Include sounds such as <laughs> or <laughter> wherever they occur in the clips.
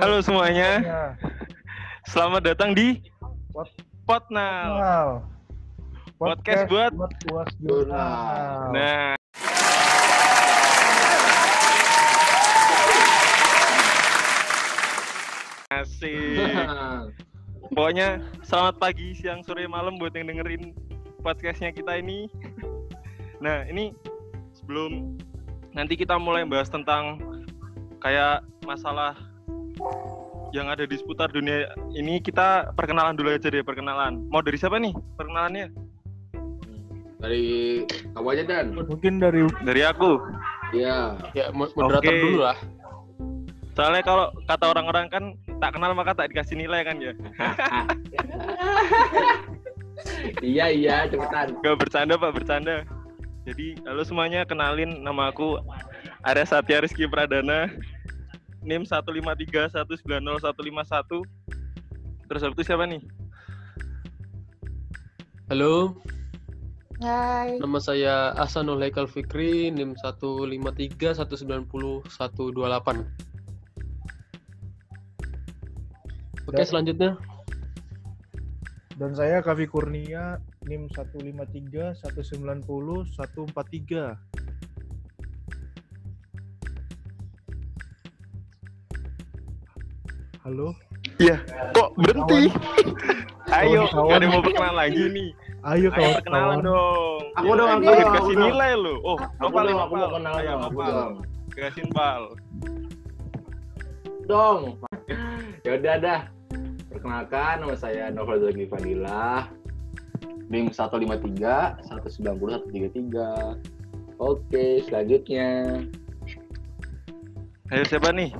Halo semuanya, Ya, selamat datang di Pot- Potnal. Jurnal. Podcast buat- puas jurnal. Nah, asik. Pokoknya selamat pagi, siang, sore, malam buat yang dengerin podcastnya kita ini. Nah, ini sebelum nanti kita mulai bahas tentang kayak masalah yang ada di seputar dunia ini kita perkenalan dulu aja deh perkenalan. Mau dari siapa nih perkenalannya? Dari kamu aja Dan. Mungkin dari Dari aku. Iya. Ya, mo- moderator Oke. dulu lah. Soalnya kalau kata orang-orang kan tak kenal maka tak dikasih nilai kan ya. <laughs> iya iya cepetan. Gak bercanda pak, bercanda. Jadi halo semuanya, kenalin nama aku Arya Satya Rizky Pradana. NIM 153190151. Terus habis itu siapa nih? Halo, Hai, nama saya Hasanul Haikal Fikri, NIM 153190128. Oke, Dan- selanjutnya. dan saya Kavi Kurnia NIM 153 190 143. Halo, Iya. Kok berhenti? <laughs> Ayo, gak ada yang mau perkenalan lagi nih. ayo Ayo perkenalan dong. Aku dong, aku Udah aku dong. nilai lo. Oh, Aku dong, aku mau kenalan Ayo, aku nopal. dong. Kasih pal. Dong. ya udah dah. Perkenalkan nama saya Novel Zaki Fadila. NIM 153 190 133. Oke, selanjutnya. Ayo siapa nih?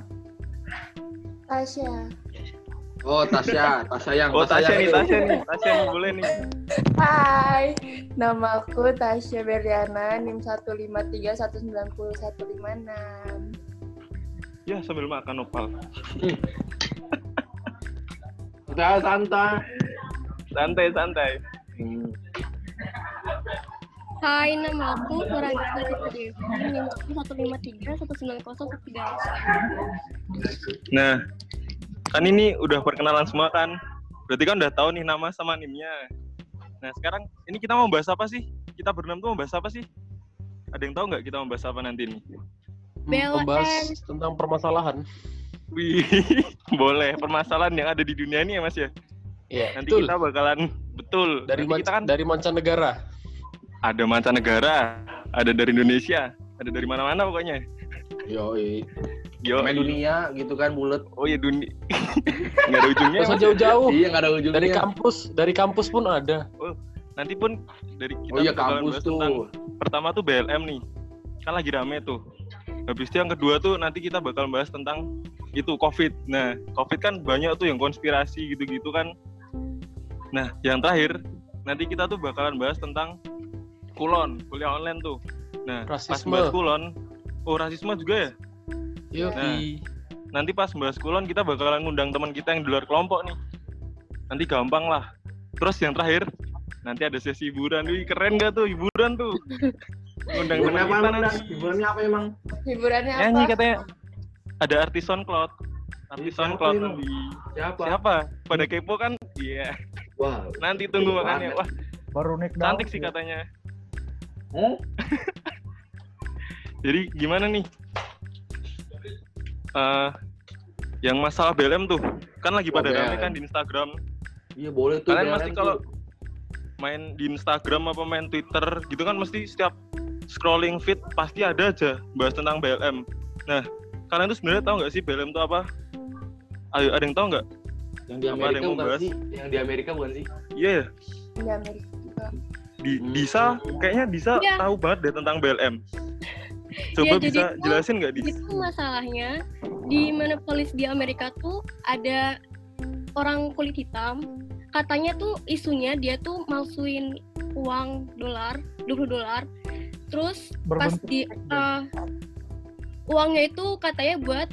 Tasya. Oh, Tasya, Tasya yang Oh, Tasya nih, Tasya nih. Tasya nih, boleh nih. Hai, nama aku Tasya Berliana, NIM 153190156. Ya, sambil makan nopal. Udah santai. Santai, santai. Hmm. Hai, nama aku Nurhayati Devi, NIM 153 Nah, kan ini udah perkenalan semua kan? Berarti kan udah tahu nih nama sama nimnya. Nah, sekarang ini kita mau bahas apa sih? Kita berenam tuh mau bahas apa sih? Ada yang tahu nggak kita mau bahas apa nanti nih? Hmm. Membahas tentang permasalahan. Wih, <laughs> boleh. Permasalahan yang ada di dunia ini ya Mas ya? Ya, Nanti betul. kita bakalan, betul. dari Nanti man- kita kan dari mancanegara. Ada mancanegara, ada dari Indonesia, ada dari mana-mana pokoknya. Yo, Main dunia gitu kan bulat. Oh ya dunia. <laughs> nggak ada ujungnya. Nggak usah Mas. jauh-jauh. Iya, nggak ada ujungnya. Dari kampus, dari kampus pun ada. Nanti pun dari kita Oh iya, kampus tuh. tentang pertama tuh BLM nih kan lagi rame tuh habis itu yang kedua tuh nanti kita bakal bahas tentang itu COVID nah COVID kan banyak tuh yang konspirasi gitu-gitu kan nah yang terakhir nanti kita tuh bakalan bahas tentang kulon kuliah online tuh. Nah pas Rasisme. bahas kulon oh rasisme juga ya? Yoi. nanti pas bahas kulon kita bakalan ngundang teman kita yang di luar kelompok nih. Nanti gampang lah. Terus yang terakhir nanti ada sesi hiburan. Wih keren gak tuh hiburan tuh? Ngundang Hiburan teman apa kita emang? nanti. Hiburannya apa emang? Hiburannya nyanyi apa? katanya. Ada artis SoundCloud artis Siapa SoundCloud nanti. Siapa? siapa? Pada kepo kan? Iya. Wah. nanti tunggu makanya wah. Baru naik cantik sih katanya Hah? jadi gimana nih Eh, yang masalah BLM tuh kan lagi Oh, pada rame BLM. kan di Instagram Iya boleh tuh. Kalian tuh. kalau main di Instagram apa main Twitter gitu kan mesti setiap scrolling feed pasti ada aja bahas tentang BLM. Nah, kalian tuh sebenarnya tahu nggak sih BLM itu apa? Ayo, ada yang tahu nggak? yang di apa ada Amerika yang mau bukan bahas? sih? Yang di Amerika bukan sih? Iya, ya. Di Amerika juga. Di Hmm. Disa kayaknya Disa Iya. tahu banget deh tentang BLM. Coba jadi bisa tuh- jelasin nggak di? Itu masalahnya di Minneapolis di Amerika tuh ada orang kulit hitam. Katanya tuh isunya dia tuh malsuin uang dolar, 20 dolar. Terus pas di eh, uangnya itu katanya buat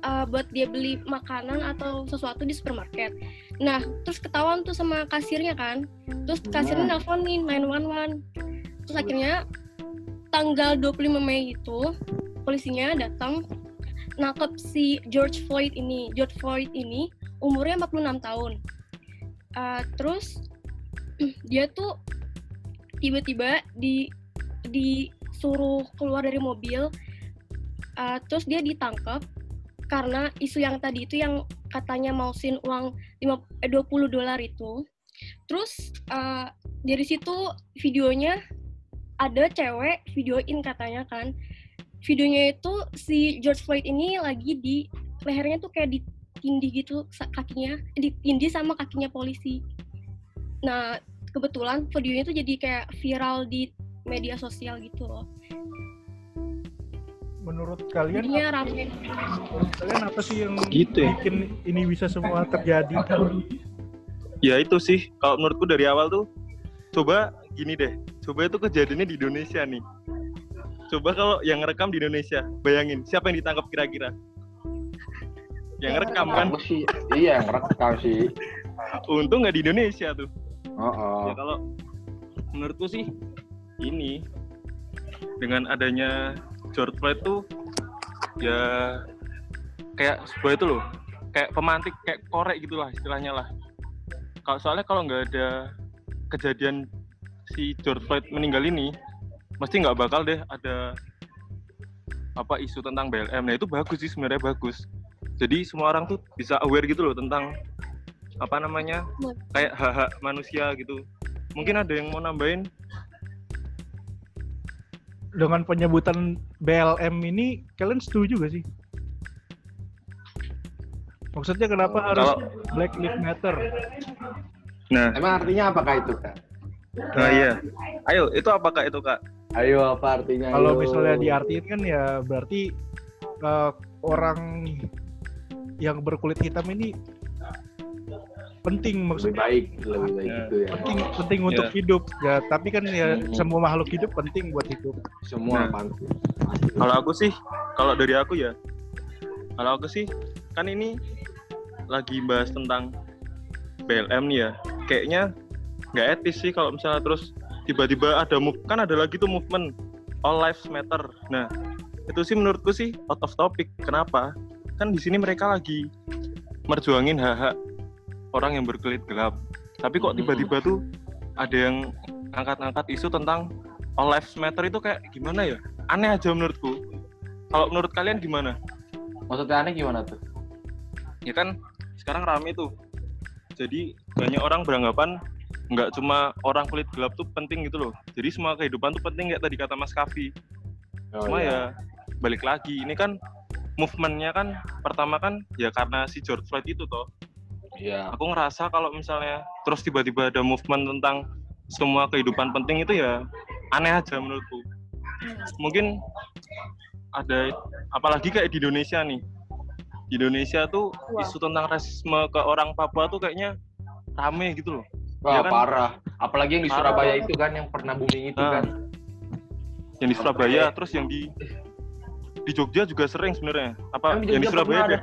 eh, buat dia beli makanan atau sesuatu di supermarket. Nah, terus ketahuan tuh sama kasirnya kan. Terus kasirnya nelfonin 911. Terus akhirnya tanggal 25 Mei itu polisinya datang nangkep si George Floyd ini. George Floyd ini umurnya 46 tahun. Uh, terus <clears throat> dia tuh tiba-tiba di disuruh keluar dari mobil, uh, terus dia ditangkap karena isu yang tadi itu yang katanya mau sin uang 5, eh, 20 dolar itu. Terus uh, dari situ videonya ada cewek videoin katanya kan. Videonya itu si George Floyd ini lagi di lehernya tuh kayak ditindih gitu kakinya ditindih sama kakinya polisi. Nah kebetulan videonya tuh jadi kayak viral di media sosial gitu loh Menurut kalian jadinya rame menurut kalian apa sih yang Gitu ya? bikin ini bisa semua terjadi? Ya itu sih, kalau menurutku dari awal tuh, coba gini deh, coba itu kejadiannya di Indonesia nih. Coba kalau yang ngerekam di Indonesia, bayangin siapa yang ditangkap kira-kira? Yang ngerekam kan, Aku sih, iya yang rekam sih. untung nggak di Indonesia tuh. Oh, Ya kalau menurutku sih ini dengan adanya George Floyd tuh ya kayak sebuah itu loh, kayak pemantik kayak korek gitulah istilahnya lah. Kalau soalnya kalau nggak ada kejadian si George Floyd meninggal ini, mesti nggak bakal deh ada apa isu tentang BLM. Nah itu bagus sih sebenarnya bagus. Jadi semua orang tuh bisa aware gitu loh tentang apa namanya kayak hak-hak manusia gitu. Mungkin ada yang mau nambahin? Dengan penyebutan BLM ini kalian setuju gak sih? Maksudnya kenapa Oh, harus kalau- Black Lives Matter? Nah, Emang artinya apakah itu kak? nah iya. Ayo, itu apakah itu kak? Ayo apa artinya? Kalau ayo. misalnya diartiin kan ya berarti eh, orang yang berkulit hitam ini penting lebih maksudnya baik, lebih baik Ya. gitu ya. penting penting untuk hidup ya tapi kan ya Hmm. semua makhluk hidup penting buat hidup Semua Nah. pantas. Kalau aku sih, kalau dari aku ya, kalau aku sih kan ini lagi bahas tentang BLM nih ya. Kayaknya nggak etis sih kalau misalnya terus tiba-tiba ada move kan ada lagi tuh movement All Lives Matter. Nah, itu sih menurutku sih out of topic. Kenapa? Kan di sini mereka lagi merjuangin hak-hak orang yang berkulit gelap. Tapi kok Mhm. tiba-tiba tuh ada yang angkat-angkat isu tentang All Lives Matter itu kayak gimana ya? Aneh aja menurutku. Kalau menurut kalian gimana? Maksudnya aneh gimana tuh? Ya kan sekarang rame tuh. Jadi banyak orang beranggapan nggak cuma orang kulit gelap tuh penting gitu loh. Jadi semua kehidupan tuh penting kayak tadi kata Mas Kavi. Oh, Cuma iya. ya balik lagi ini kan movementnya kan pertama kan ya karena si George Floyd itu toh. Iya. Aku ngerasa kalau misalnya terus tiba-tiba ada movement tentang semua kehidupan penting itu ya aneh aja menurutku. Mungkin ada apalagi kayak di Indonesia nih. Di Indonesia tuh Wah. isu tentang rasisme ke orang Papua tuh kayaknya rame gitu loh. Wah Ya kan? parah. Apalagi yang di Parah. Surabaya itu kan yang pernah booming itu Nah. kan. Yang di Surabaya terus yang di di Jogja juga sering sebenarnya. Apa Emang di yang di Surabaya pernah deh?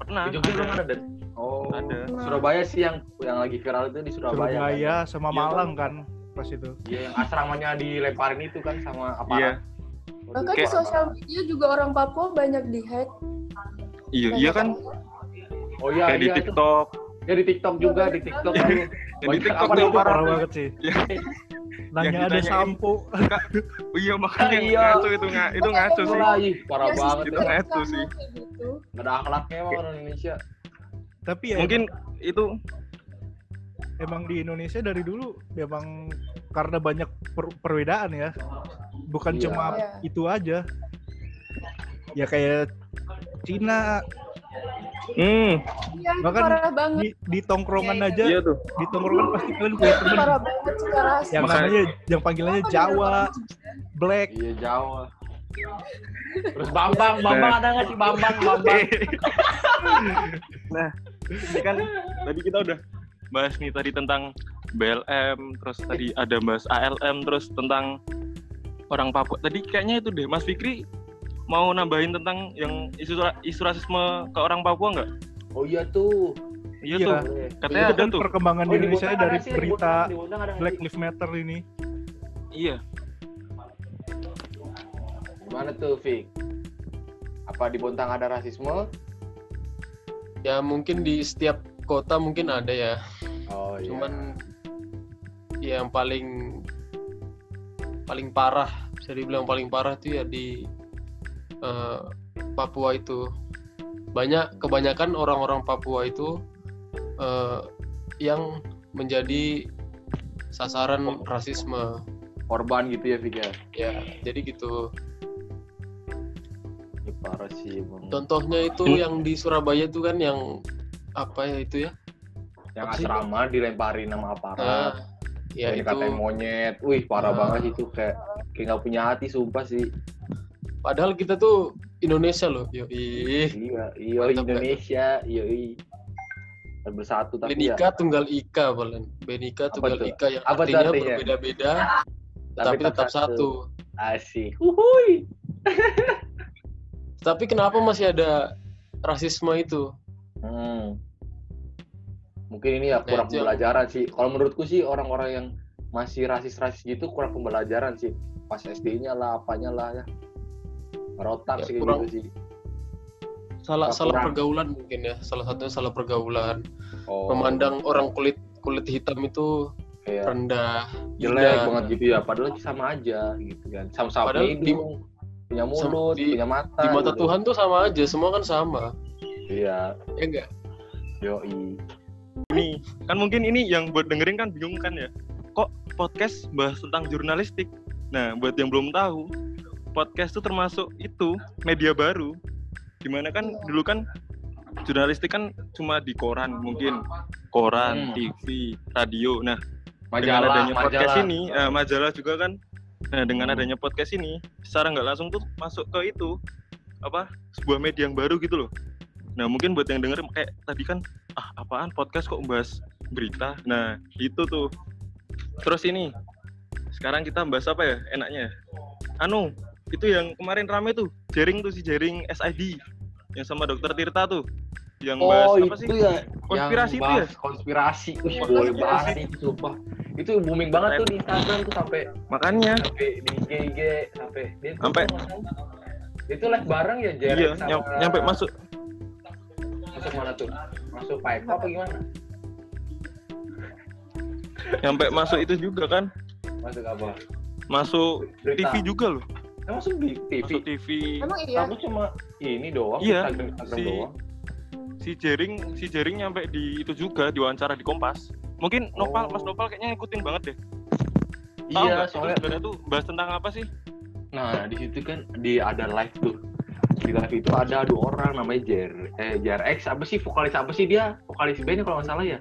Pernah. Di Jogja ada. belum ada. Oh. Ada. Surabaya sih yang yang lagi viral itu di Surabaya. Surabaya sama Iya, Malang kan pas itu Iya, yang asramanya dilemparin itu kan sama Iya. aparat. Bahkan di sosial media juga orang Papua banyak di hack. Iya, iya kan Oh iya, kayak di iya. itu. TikTok. Ya di TikTok juga, di TikTok. <laughs> Yang di TikTok apa tuh itu parah banget sih Iya. nanya ada sampo Oh iya makanya Iya. ngaco itu nggak itu ngaco sih. Parah Ya, banget Itu ya. ngaco itu sih. Gitu. Nggak ada akhlaknya emang orang Indonesia. Tapi ya Mungkin itu emang di Indonesia dari dulu memang karena banyak per- perbedaan ya bukan Iya. cuma Iya. itu aja ya kayak Cina hmm, Iya, Bahkan parah banget. di, di tongkrongan iya. aja iya tuh. di tongkrongan pasti kalian punya parah banget secara yang namanya yang panggilannya Jawa Black Iya, Jawa. Terus Bambang, Bambang ada nggak sih Bambang, Bambang? <laughs> nah, ini kan tadi kita udah bahas nih tadi tentang BLM, terus tadi ada bahas ALM, terus tentang orang Papua. Tadi kayaknya itu deh, Mas Fikri mau nambahin tentang yang isu isu rasisme ke orang Papua nggak? Oh iya tuh. Iya Iya. tuh, Boleh. katanya ada kan tuh. perkembangan Oh, di Indonesia dari sih? Berita Black? Lives Matter ini Iya. Gimana tuh, Fik? Apa di Bontang ada rasisme? Ya mungkin di setiap kota mungkin ada ya. Oh iya. Cuman ya yang paling paling parah bisa dibilang paling parah tuh ya di eh, Papua itu banyak kebanyakan orang-orang Papua itu eh, yang menjadi sasaran rasisme korban gitu ya Vika. ya jadi gitu Ini parah sih emang. contohnya itu yang di Surabaya itu kan yang apa ya itu ya Yang apa sih? asrama dilemparin sama aparat. Nah, ya Yang itu monyet. Wih, parah Ah. banget itu kayak kayak nggak punya hati sumpah sih. padahal kita tuh Indonesia loh yoi Iya, iya Mantap, Indonesia, iya. iya. Bersatu tapi ya, Benika tunggal ika Balen. Benika tunggal tuh? ika yang Apa tuh artinya artinya? berbeda-beda tapi tetap satu. Asik. Uhuy. <laughs> Tapi kenapa masih ada rasisme itu? Hmm. Mungkin ini ya kurang yang- pembelajaran sih. Kalau menurutku sih orang-orang yang masih rasis-rasis gitu kurang pembelajaran sih. Pas SD-nya lah, apanya lah ya. Rotak Ya, sih kurang- gitu sih. Salah Apa salah kurang? pergaulan mungkin ya. Salah satunya salah pergaulan. Oh, Memandang orang kulit kulit hitam itu kayak rendah, jelek banget gitu ya. Padahal sama aja gitu kan. Sama-sama Padahal di- punya Sama- mulut, di- punya mata. Di mata gitu. Tuhan tuh sama aja, semua kan sama. Iya, Ya enggak? yoi. Ini kan mungkin ini yang buat dengerin kan bingung kan ya. Kok podcast bahas tentang jurnalistik? Nah, buat yang belum tahu, podcast itu termasuk itu media baru. Di mana kan dulu kan jurnalistik kan cuma di koran mungkin koran, Hmm. TV, radio. Nah, dengan Majalah, adanya podcast majalah. ini, eh, majalah juga kan. Nah, dengan Hmm. adanya podcast ini, secara nggak langsung tuh masuk ke itu apa sebuah media yang baru gitu loh. Nah, mungkin buat yang denger kayak tadi kan, ah apaan podcast kok bahas berita. Nah, itu tuh. Terus ini, sekarang kita bahas apa ya enaknya? Anu, itu yang kemarin rame tuh, jaring tuh si jaring SID yang sama dokter Tirta tuh, yang bahas Oh, apa itu sih? ya. Konspirasi yang itu ya? bahas Konspirasi. Wih, Wah, boleh konspirasi. banget itu, sumpah. Itu booming banget tuh di Instagram tuh sampai Makanya, sampai di IG sampai dia Sampai- tuh live bareng ya Jerry iya, sama nyam- nyampe masuk masuk mana tuh? Masuk Pak Eko apa gimana? nyampe masuk itu juga kan Masuk apa? masuk Berita. TV juga loh masuk di TV. masuk TV Emang iya? Aku cuma ini doang, Iya, Instagram, Instagram si- doang. Si Jering si Jering nyampe di itu juga diwawancara di Kompas mungkin Nopal Oh. Mas Nopal kayaknya ngikutin banget deh tahu Iya, nggak itu soalnya sebenarnya tuh bahas tentang apa sih Nah, di situ kan di ada live tuh. Di live itu ada dua orang namanya Jer eh JRX apa sih vokalis apa sih dia? Vokalis bandnya kalau nggak salah ya.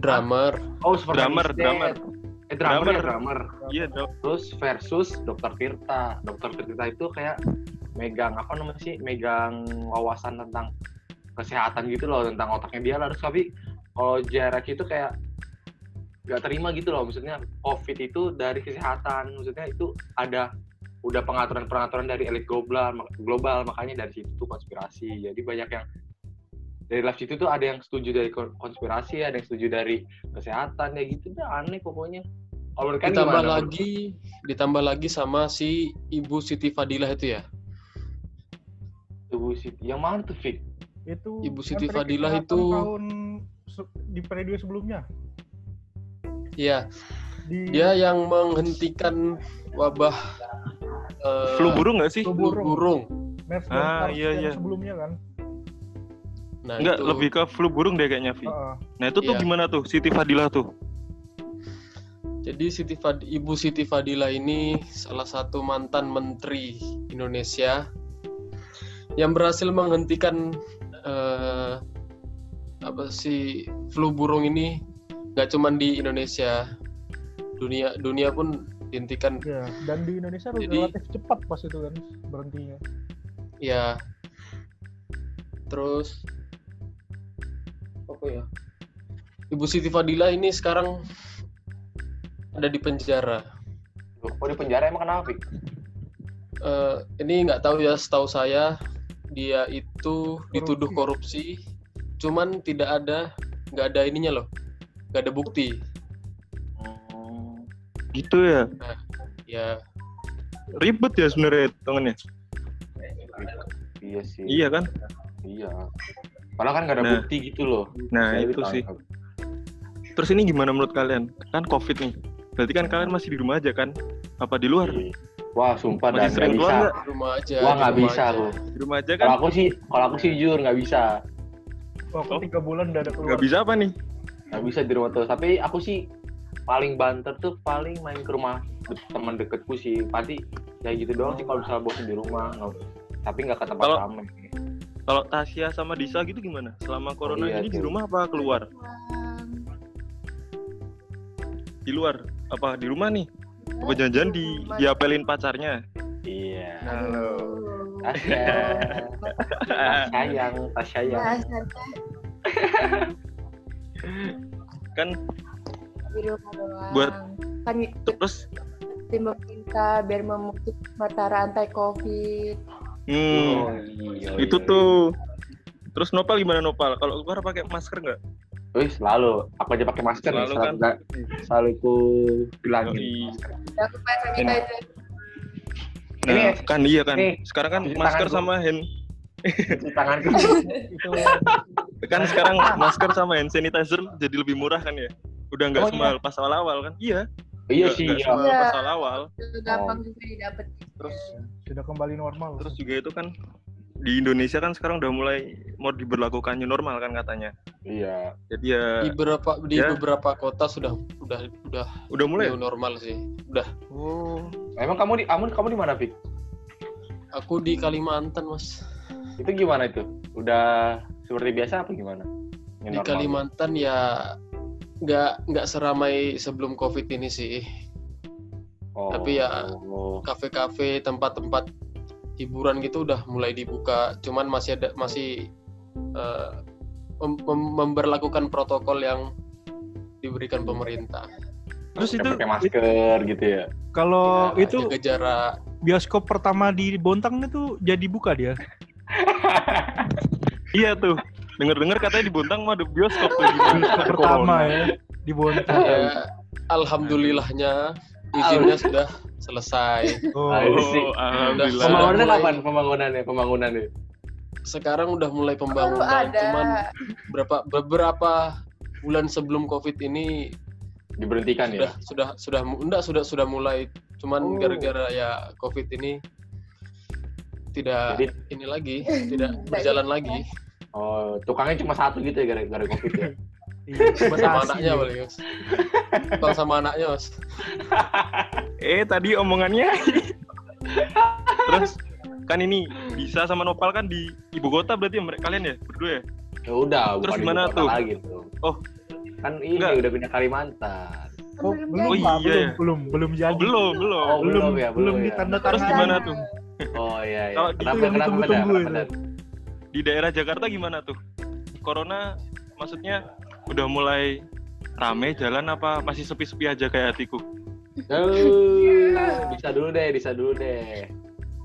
Drummer. Oh, Super Drummer, drummer. Eh, drummer, Drummer. ya, drummer. iya dok Terus versus Dokter Tirta. Dokter Tirta itu kayak megang apa namanya sih? Megang wawasan tentang kesehatan gitu loh, tentang otaknya dia lah. Terus tapi kalau JRX itu kayak nggak terima gitu loh maksudnya covid itu dari kesehatan maksudnya itu ada udah pengaturan-pengaturan dari elit global global makanya dari situ tuh konspirasi jadi banyak yang dari live situ tuh ada yang setuju dari kon- konspirasi ada yang setuju dari kesehatan ya gitu deh aneh pokoknya kalau kalian ditambah gimana? lagi ditambah lagi sama si Ibu Siti Fadilah itu ya. Ibu Siti yang mana tuh Fik? Itu Ibu kan Siti Fadilah itu- tahun di periode sebelumnya. Iya, Di dia yang menghentikan wabah eh, flu burung nggak sih Flu flu burung. burung. MERS Ah, iya, iya. sebelumnya kan. Nah, Enggak, itu. lebih ke flu burung deh kayaknya Vi Heeh. nah itu tuh Iya. gimana tuh Siti Fadilah tuh Jadi Siti Fad- Ibu Siti Fadila ini salah satu mantan menteri Indonesia yang berhasil menghentikan eh, apa sih flu burung ini nggak cuman di Indonesia, dunia dunia pun dihentikan Ya, dan di Indonesia Jadi- relatif cepat pas itu kan berhentinya. ya. Terus apa ya? Ibu Siti Fadila ini sekarang ada di penjara. Kok di penjara emang kenapa? Eh, ini nggak tahu ya setahu saya dia itu dituduh korupsi cuman tidak ada nggak ada ininya loh nggak ada bukti Hmm, gitu ya ya ribet ya sebenarnya hitungannya Iya sih. Iya kan? Iya. Padahal kan nggak ada Nah. bukti gitu loh. Nah, Saya itu sih. ditangkap. Terus ini gimana menurut kalian? Kan Covid nih. Berarti kan kalian masih di rumah aja kan? Apa di luar? Iya. Wah, sumpah Masih dan nggak sering bisa. Di rumah aja. Wah, nggak bisa aja. aku. Di rumah aja Kalau kan? aku sih, kalau aku sih jujur nggak bisa. Oh, aku Oh. tiga bulan udah ada keluar. Nggak bisa apa nih? Nggak bisa di rumah terus. Tapi aku sih paling banter tuh paling main ke rumah teman deketku sih. Pasti kayak gitu doang sih kalau misalnya bosan di rumah. Nggak- tapi nggak ke tempat Kalau- ramai. Kalau Tasya sama Disa gitu gimana? Selama corona iya ini di rumah apa keluar? Di luar? Apa di rumah nih? Apa jangan-jangan di diapelin pacarnya? Iya. Aduh. Tasya. Tas sayang, tas sayang. Bahasanya Kan di rumah doang. Buat- kan terus tim pemerintah biar memutus mata rantai covid. hmm, Oh, iya, itu iya. tuh. Terus Nopal gimana Nopal? Kalau keluar pakai masker nggak? Wih, selalu. Aku aja pakai masker nih, Selalu selalu, kan? nggak- selalu ku bilangin. Yoi. Aku. Nah, Ini- kan iya kan. ini Sekarang kan masker sama hand Cuci tanganku. Itu kan sekarang masker sama hand sanitizer jadi lebih murah kan ya? Udah nggak Oh, iya. semahal pas awal-awal kan? Iya. iya sih, nggak iya. Iya. pas awal-awal. Itu gampang juga didapat. Terus sudah kembali normal. terus juga itu kan di Indonesia kan sekarang udah mulai mau diberlakukan new normal kan katanya. Iya. Jadi ya Di beberapa di Ya. beberapa kota sudah udah udah udah mulai. new normal sih. Udah. Oh. Emang kamu di kamu kamu di mana, Fik? Aku di Kalimantan, Mas. Itu gimana itu? Udah seperti biasa apa gimana? New Di normal. Kalimantan ya nggak nggak seramai sebelum Covid ini sih. Oh. tapi ya- oh. Kafe-kafe, tempat-tempat hiburan gitu udah mulai dibuka. Cuman masih ada masih eh, mem- mem- memberlakukan protokol yang diberikan pemerintah. Terus itu pakai masker gitu ya. kalau Ya, itu jaga jarak. bioskop pertama di Bontang itu jadi buka dia. <laughs> Iya tuh. Dengar-dengar katanya di Bontang mah ada bioskop tuh pertama ya di Bontang. Ya, alhamdulillahnya izinnya sudah selesai. <laughs> Oh, Oh, alhamdulillah. Kapan? Pembangunannya, pembangunannya. Sekarang udah mulai pembangunan, cuman berapa beberapa bulan sebelum Covid ini Diberhentikan sudah ya. sudah sudah enggak sudah sudah mulai cuman Oh. gara-gara ya covid ini tidak Jadi- ini lagi <laughs> tidak berjalan lagi Oh, tukangnya cuma satu gitu ya gara-gara Covid ya. <laughs> iya, sama anaknya ya. paling mas Bang sama anaknya mas <laughs> Eh tadi omongannya. Terus kan ini bisa sama Nopal kan di ibu kota berarti ya mereka kalian ya berdua ya? Ya udah, Terus gimana tuh? Lagi tuh. Oh. Kan ini Enggak. udah pindah Kalimantan. Oh, Belum belum, Oh, iya belum, ya. belum, belum jadi. Oh, belum, belum. Oh, belum, belum ya, belum belum ya. ditanda Terus gimana tuh? Oh iya iya. Kalau kenapa itu yang kenapa kenapa, itu. kenapa? Di daerah Jakarta gimana tuh? Corona maksudnya udah mulai rame jalan apa masih sepi-sepi aja kayak hatiku? Bisa dulu deh, bisa dulu deh.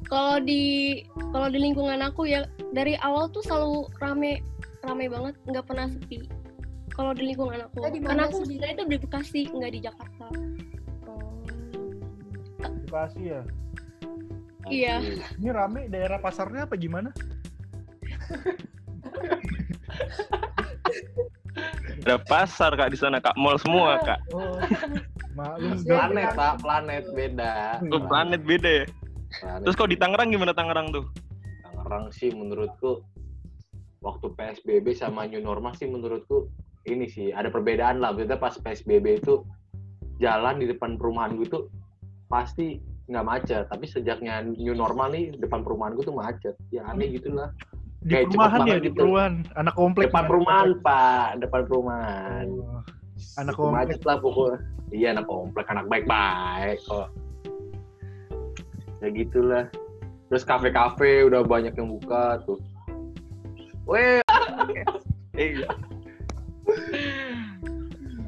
Kalau di kalau di lingkungan aku ya dari awal tuh selalu rame rame banget, nggak pernah sepi. Kalau di lingkungan aku, mana karena aku sebenarnya itu di Bekasi, nggak di Jakarta. Bekasi ya. Iya. Ini rame daerah pasarnya apa gimana? <laughs> Ada pasar kak di sana kak, mall semua kak. Oh, maklum Planet, Pak, planet beda. Oh, planet beda ya. Planet. Terus kalau di Tangerang gimana Tangerang tuh? Tangerang sih menurutku waktu PSBB sama new normal sih menurutku ini sih ada perbedaan lah. Maksudnya pas PSBB itu jalan di depan perumahan gue tuh pasti nggak macet. Tapi sejaknya new normal nih depan perumahan gue tuh macet. Ya aneh gitulah. Di kayak cepet perumahan ya, di gitu. perumahan. Anak komplek. Depan Anak perumahan pak, depan perumahan. Oh, anak Itu komplek. macet lah pokoknya. Iya anak komplek, anak baik-baik kok. Ya gitulah. Terus kafe-kafe udah banyak yang buka tuh. Weh, Eh, <laughs>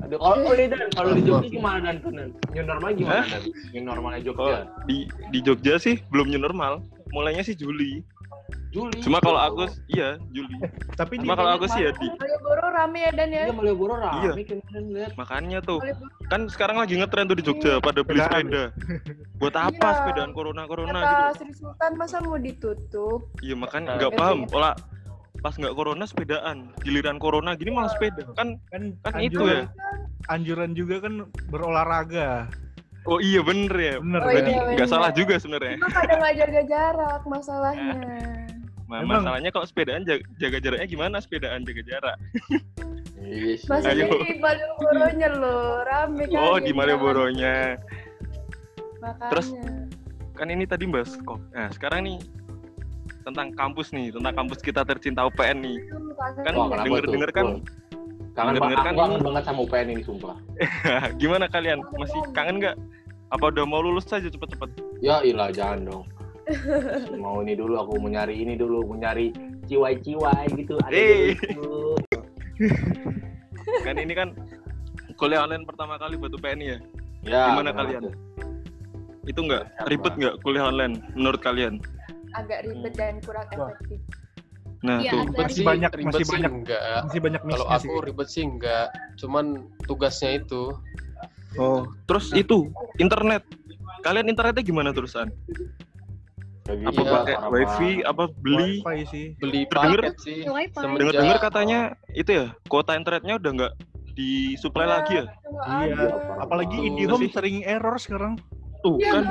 Aduh, kalau oh, Dan, kalau di Jogja gimana dan? New normal gimana dan? New normalnya oh, Jogja. di di Jogja sih belum new normal. Mulainya sih Juli. Juli. Cuma kalau Agus iya Juli. Tapi di Cuma kalau Agus sih ya di Malioboro rame ya Dan ya. Iya Malioboro rame Iya. kemarin lihat. makanya tuh Malioboro kan sekarang lagi ngetren tuh di Jogja pada beli Sepedaan. sepeda. Buat apa Iya. sepedaan corona corona kata gitu? Sri Sultan masa mau ditutup? Iya makanya Nah, nggak itu. paham. Olah pas nggak corona sepedaan, giliran corona gini malah sepeda. Kan kan, kan itu ya. anjuran juga kan berolahraga. Oh iya bener ya. Bener Oh, kan? Berarti iya, nggak salah juga sebenarnya. Cuma kadang nggak jaga jarak masalahnya. Nah, Emang. masalahnya kalau sepedaan jaga, jaga jaraknya gimana? Sepedaan jaga jarak. Iya <laughs> sih. Masih Ayo. di Malioboronya loh, rame kan. Oh di Malioboro-nya. Makanya. Terus? Kan ini tadi bahas kok. Nah sekarang nih tentang kampus nih, tentang kampus kita tercinta UPN nih. Kan Wah, kenapa denger-denger kan Wah. Kangen banget, kan kangen banget sama UPN ini sumpah. <laughs> gimana kalian? Masih kangen nggak? Apa udah mau lulus saja cepet-cepet? Ya ilah jangan dong. Masih <laughs> mau ini dulu aku mau nyari ini dulu, mau nyari ciwai-ciwai gitu. Ada gitu. <laughs> Kan ini kan kuliah online pertama kali buat UPN ya. Ya. Gimana kalian? Itu nggak ribet nggak kuliah online menurut kalian? agak ribet dan kurang Wah. Nah Iya, tuh. Masih sih, banyak- ribet masih sih banyak. enggak. Masih banyak Kalau aku sih. ribet sih enggak, cuman tugasnya itu Oh. Terus itu internet. Kalian internetnya gimana terusan? Ya gitu Apa Iya, pakai wifi? Apa beli? Wifi sih. beli Terdengar- paket sih. Wifi. Semenjak- Dengar-dengar katanya itu ya kuota internetnya udah nggak disuplai lagi ya? Iya. Apalagi Tuh, IndiHome sih. sering error sekarang. Tuh Iya, kan.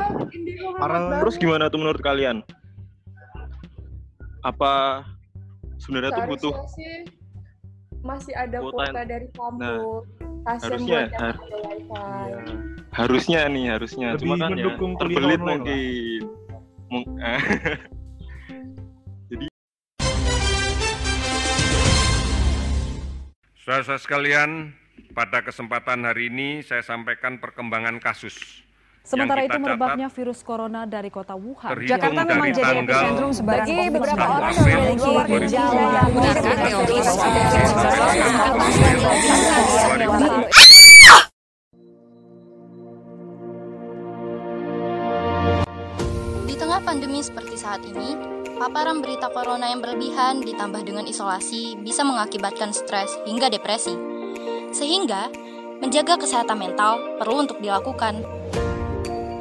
Parah. Terus gimana tuh menurut kalian? Apa sebenarnya tuh butuh sih masih ada Kuota kuota, dari kampus. Nah, harusnya, har- wifi. harusnya nih harusnya Lebih cuma kan ya terbelit lah. mungkin. Mung- <laughs> eh, Saudara-saudara sekalian, pada kesempatan hari ini saya sampaikan perkembangan kasus. Sementara itu merebaknya virus corona dari kota Wuhan. Jakarta memang jadi epicentrum Bagi COVID-19. beberapa orang yang memiliki gejala yang menggunakan teori Di tengah pandemi seperti saat ini, paparan berita corona yang berlebihan ditambah dengan isolasi bisa mengakibatkan stres hingga depresi. Sehingga, menjaga kesehatan mental perlu untuk dilakukan.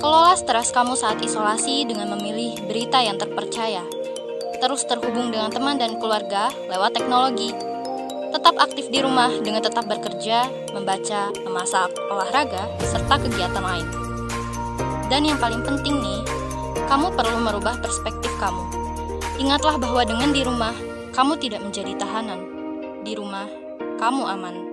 Kelola stres kamu saat isolasi dengan memilih berita yang terpercaya. Terus terhubung dengan teman dan keluarga lewat teknologi. Tetap aktif di rumah dengan tetap bekerja, membaca, memasak, olahraga, serta kegiatan lain. Dan yang paling penting nih, kamu perlu merubah perspektif kamu. Ingatlah bahwa dengan di rumah, kamu tidak menjadi tahanan. Di rumah, kamu aman.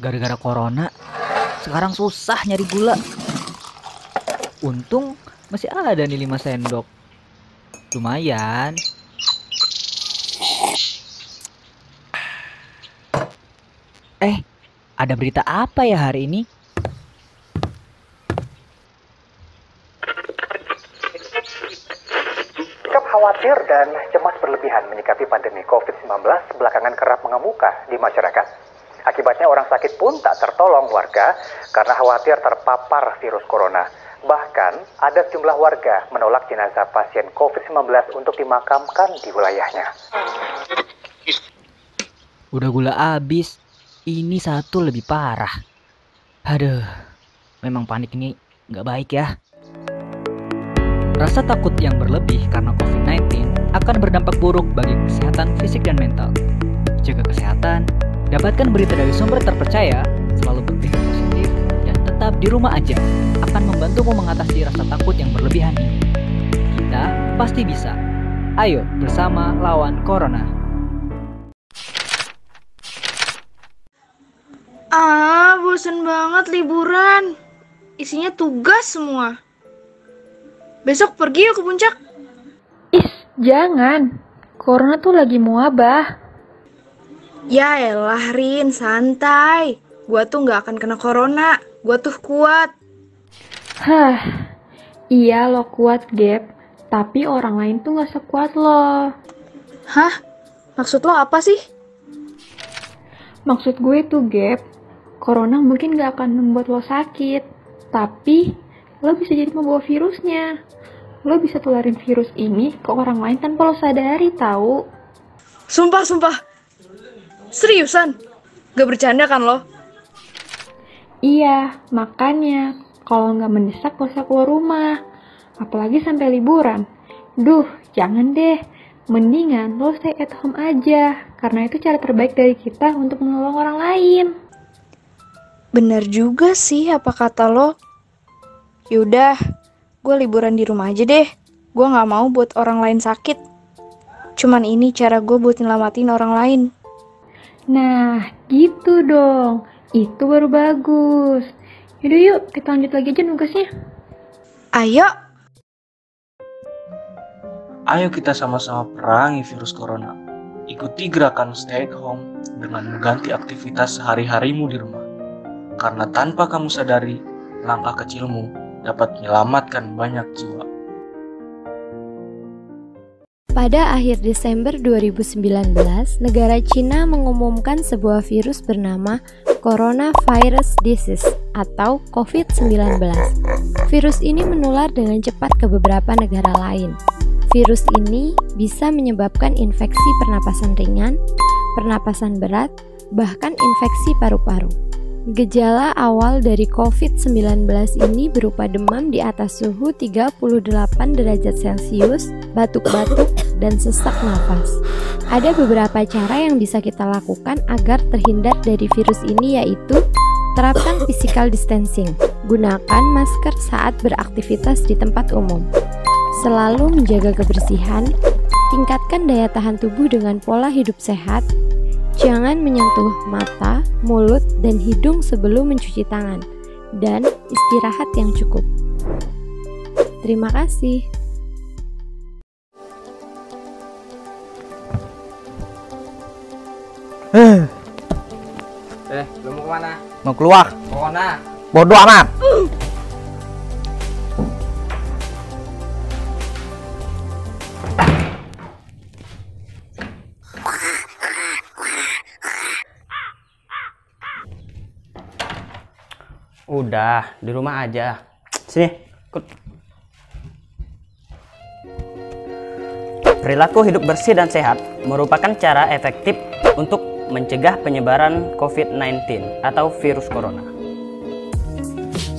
Gara-gara corona, sekarang susah nyari gula. Untung masih ada nih 5 sendok. Lumayan. Eh, ada berita apa ya hari ini? Khawatir dan cemas berlebihan menyikapi pandemi COVID-19 belakangan kerap mengemuka di masyarakat. Akibatnya orang sakit pun tak tertolong warga karena khawatir terpapar virus corona. Bahkan ada sejumlah warga menolak jenazah pasien COVID-19 untuk dimakamkan di wilayahnya. Udah gula habis. Ini satu lebih parah. Aduh, memang panik ini nggak baik ya. Rasa takut yang berlebih karena COVID-19 akan berdampak buruk bagi kesehatan fisik dan mental. Jaga kesehatan, dapatkan berita dari sumber terpercaya, selalu berpikir positif, dan tetap di rumah aja akan membantumu mengatasi rasa takut yang berlebihan ini. Kita pasti bisa. Ayo bersama lawan Corona. Ah, bosen banget liburan. Isinya tugas semua. Besok pergi yuk ke puncak. Jangan, corona tuh lagi muabah. Ya elah, Rin, santai. Gua tuh nggak akan kena corona. Gua tuh kuat. Hah, iya lo kuat, Gap. Tapi orang lain tuh gak sekuat lo. Hah? Maksud lo apa sih? Maksud gue tuh, Gap, corona mungkin gak akan membuat lo sakit, tapi lo bisa jadi membawa virusnya. Lo bisa tularin virus ini ke orang lain tanpa lo sadari, tahu? Sumpah, sumpah. Seriusan? Gak bercanda kan lo? Iya, makanya kalau nggak mendesak gak usah keluar rumah. Apalagi sampai liburan. Duh, jangan deh. Mendingan lo stay at home aja, karena itu cara terbaik dari kita untuk menolong orang lain. Bener juga sih apa kata lo. Yaudah, gue liburan di rumah aja deh. Gue gak mau buat orang lain sakit. Cuman ini cara gue buat nyelamatin orang lain. Nah, gitu dong. Itu baru bagus. Yaudah yuk, kita lanjut lagi aja nugasnya. Ayo. Ayo kita sama-sama perangi virus corona. Ikuti gerakan stay at home dengan mengganti aktivitas sehari-harimu di rumah. Karena tanpa kamu sadari, langkah kecilmu dapat menyelamatkan banyak jiwa. Pada akhir Desember 2019, negara Cina mengumumkan sebuah virus bernama Coronavirus Disease atau COVID-19. Virus ini menular dengan cepat ke beberapa negara lain. Virus ini bisa menyebabkan infeksi pernapasan ringan, pernapasan berat, bahkan infeksi paru-paru. Gejala awal dari COVID-19 ini berupa demam di atas suhu 38 derajat Celcius, batuk-batuk, dan sesak nafas. Ada beberapa cara yang bisa kita lakukan agar terhindar dari virus ini yaitu terapkan physical distancing, gunakan masker saat beraktivitas di tempat umum, selalu menjaga kebersihan, tingkatkan daya tahan tubuh dengan pola hidup sehat, Jangan menyentuh mata, mulut, dan hidung sebelum mencuci tangan, dan istirahat yang cukup. Terima kasih. Eh, Eh, lu mau ke mana? mau keluar. Ke mana? Bodoh amat. Udah, di rumah aja. Sini, ikut. Perilaku hidup bersih dan sehat merupakan cara efektif untuk mencegah penyebaran COVID-19 atau virus corona.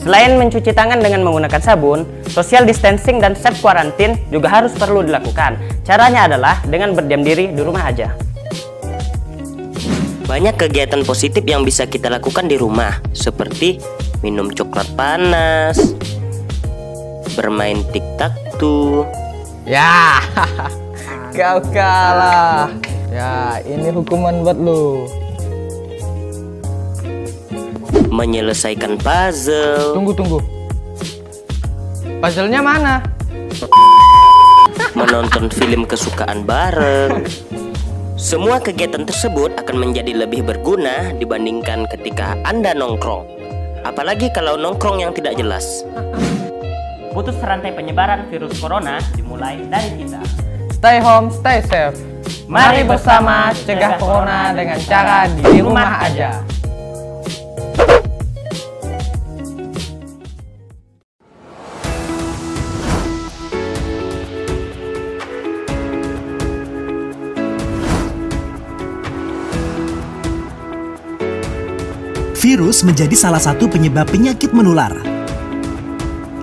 Selain mencuci tangan dengan menggunakan sabun, social distancing dan self quarantine juga harus perlu dilakukan. Caranya adalah dengan berdiam diri di rumah aja. Banyak kegiatan positif yang bisa kita lakukan di rumah, seperti minum coklat panas, bermain tiktak-tu. Ya, <laughs> kau kalah. Ya, ini hukuman buat lu. menyelesaikan puzzle, Tunggu, tunggu. Puzzle-nya mana? menonton film kesukaan bareng. Semua kegiatan tersebut akan menjadi lebih berguna dibandingkan ketika Anda nongkrong. Apalagi kalau nongkrong yang tidak jelas. Putus rantai penyebaran virus corona dimulai dari kita. Stay home, stay safe. Mari bersama cegah corona dengan cara di rumah aja. Virus menjadi salah satu penyebab penyakit menular.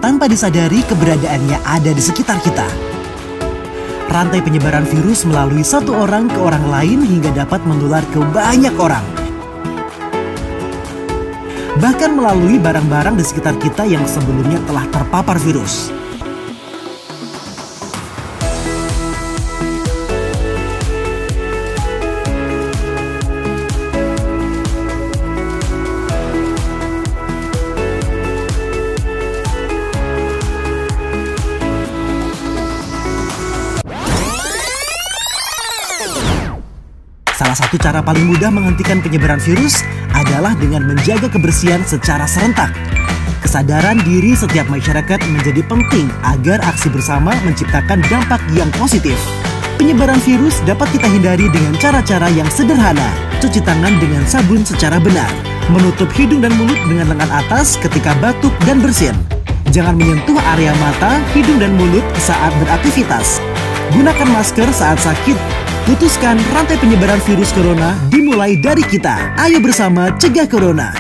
Tanpa disadari keberadaannya ada di sekitar kita. Rantai penyebaran virus melalui satu orang ke orang lain hingga dapat menular ke banyak orang. Bahkan melalui barang-barang di sekitar kita yang sebelumnya telah terpapar virus. Satu cara paling mudah menghentikan penyebaran virus adalah dengan menjaga kebersihan secara serentak. Kesadaran diri setiap masyarakat menjadi penting agar aksi bersama menciptakan dampak yang positif. Penyebaran virus dapat kita hindari dengan cara-cara yang sederhana. Cuci tangan dengan sabun secara benar. Menutup hidung dan mulut dengan lengan atas ketika batuk dan bersin. Jangan menyentuh area mata, hidung dan mulut saat beraktivitas. Gunakan masker saat sakit. Putuskan rantai penyebaran virus corona dimulai dari kita. Ayo bersama cegah corona.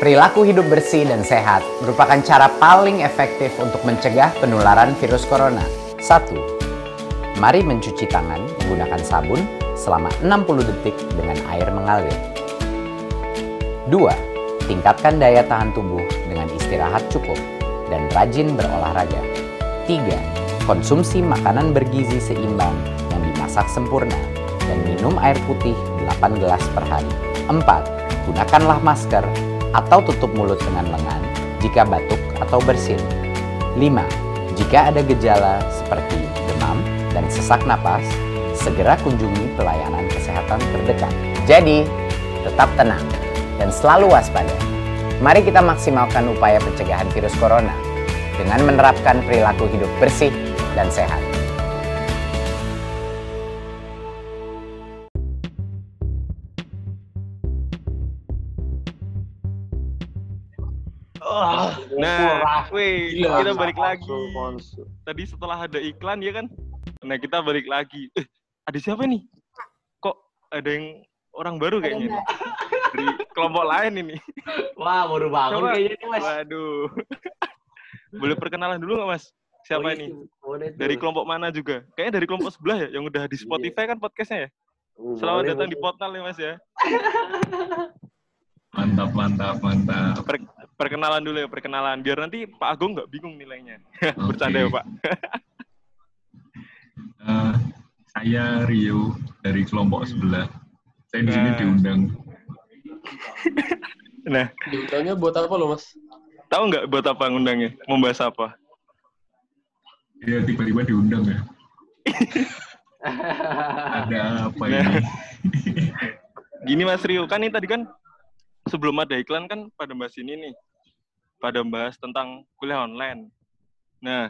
Perilaku hidup bersih dan sehat merupakan cara paling efektif untuk mencegah penularan virus corona. 1. Mari mencuci tangan menggunakan sabun selama 60 detik dengan air mengalir. 2. Tingkatkan daya tahan tubuh dengan istirahat cukup dan rajin berolahraga. 3. Konsumsi makanan bergizi seimbang yang dimasak sempurna dan minum air putih 8 gelas per hari. 4. Gunakanlah masker atau tutup mulut dengan lengan jika batuk atau bersin. 5. Jika ada gejala seperti demam dan sesak napas, segera kunjungi pelayanan kesehatan terdekat. Jadi, tetap tenang dan selalu waspada. Mari kita maksimalkan upaya pencegahan virus corona dengan menerapkan perilaku hidup bersih dan sehat. Oh, nah, wih, Gila. kita balik lagi. Tadi setelah ada iklan ya kan? Nah, kita balik lagi. Eh, ada siapa nih? Kok ada yang orang baru kayaknya? Dari kelompok lain ini. Wah, baru bangun Coba. kayaknya nih, Mas. Waduh. Boleh perkenalan dulu nggak, Mas? Siapa Oh, ini? iya, boleh. Dari kelompok mana juga? Kayaknya dari kelompok sebelah ya, yang udah di Spotify kan podcastnya ya? Uh, Selamat boleh, datang di boleh. portal ya, Mas ya. Mantap, mantap, mantap. Per- perkenalan dulu ya, perkenalan. Biar nanti Pak Agung nggak bingung nilainya. <laughs> Bercanda ya, Pak. Eh, saya Rio dari kelompok sebelah. Saya di sini Nah. diundang. <laughs> Nah, Diundangnya buat apa lo, Mas? tahu nggak buat apa ngundangnya? Membahas apa? Ya tiba-tiba diundang ya. <laughs> Ada apa Nah. ini? Gini Mas Rio, kan ini tadi kan sebelum ada iklan kan pada bahas ini nih. Pada bahas tentang kuliah online. Nah,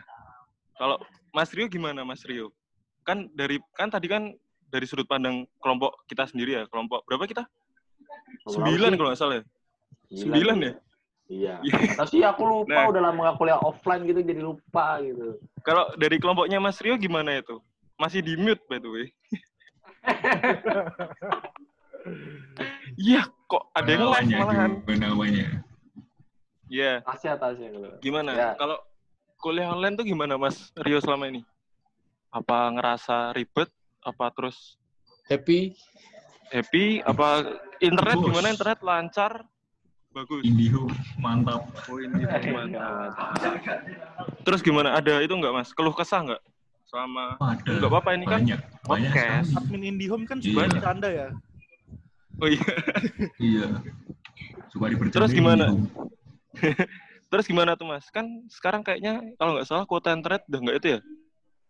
kalau Mas Rio gimana Mas Rio? Kan dari kan tadi kan dari sudut pandang kelompok kita sendiri ya, kelompok berapa kita? Sembilan kalau nggak salah ya. Sembilan ya? Iya. <laughs> Iya. Tapi aku lupa Nah. udah lama gak kuliah offline gitu jadi lupa gitu. Kalau dari kelompoknya Mas Rio gimana itu? Masih di mute by the way. <laughs> Iya, kok ada yang live Namanya malahan. namanya. Iya. Tasya, Tasya. kalau. Gimana? Ya. Kalau kuliah online tuh gimana Mas Rio selama ini? Apa ngerasa ribet? Apa terus happy? Happy? Apa internet Bagus. gimana? Internet lancar? Bagus. Indiho mantap. Oh, ini mantap. Terus gimana? Ada itu nggak Mas? Keluh kesah nggak? Selama Ada. nggak apa-apa ini kan Banyak, banyak podcast. sekali. Admin IndiHome kan Iya. suka bercanda ya. Oh iya. <laughs> Iya. Suka dipercandain Terus gimana? <laughs> Terus gimana tuh Mas? Kan sekarang kayaknya kalau nggak salah kuota internet udah nggak itu ya?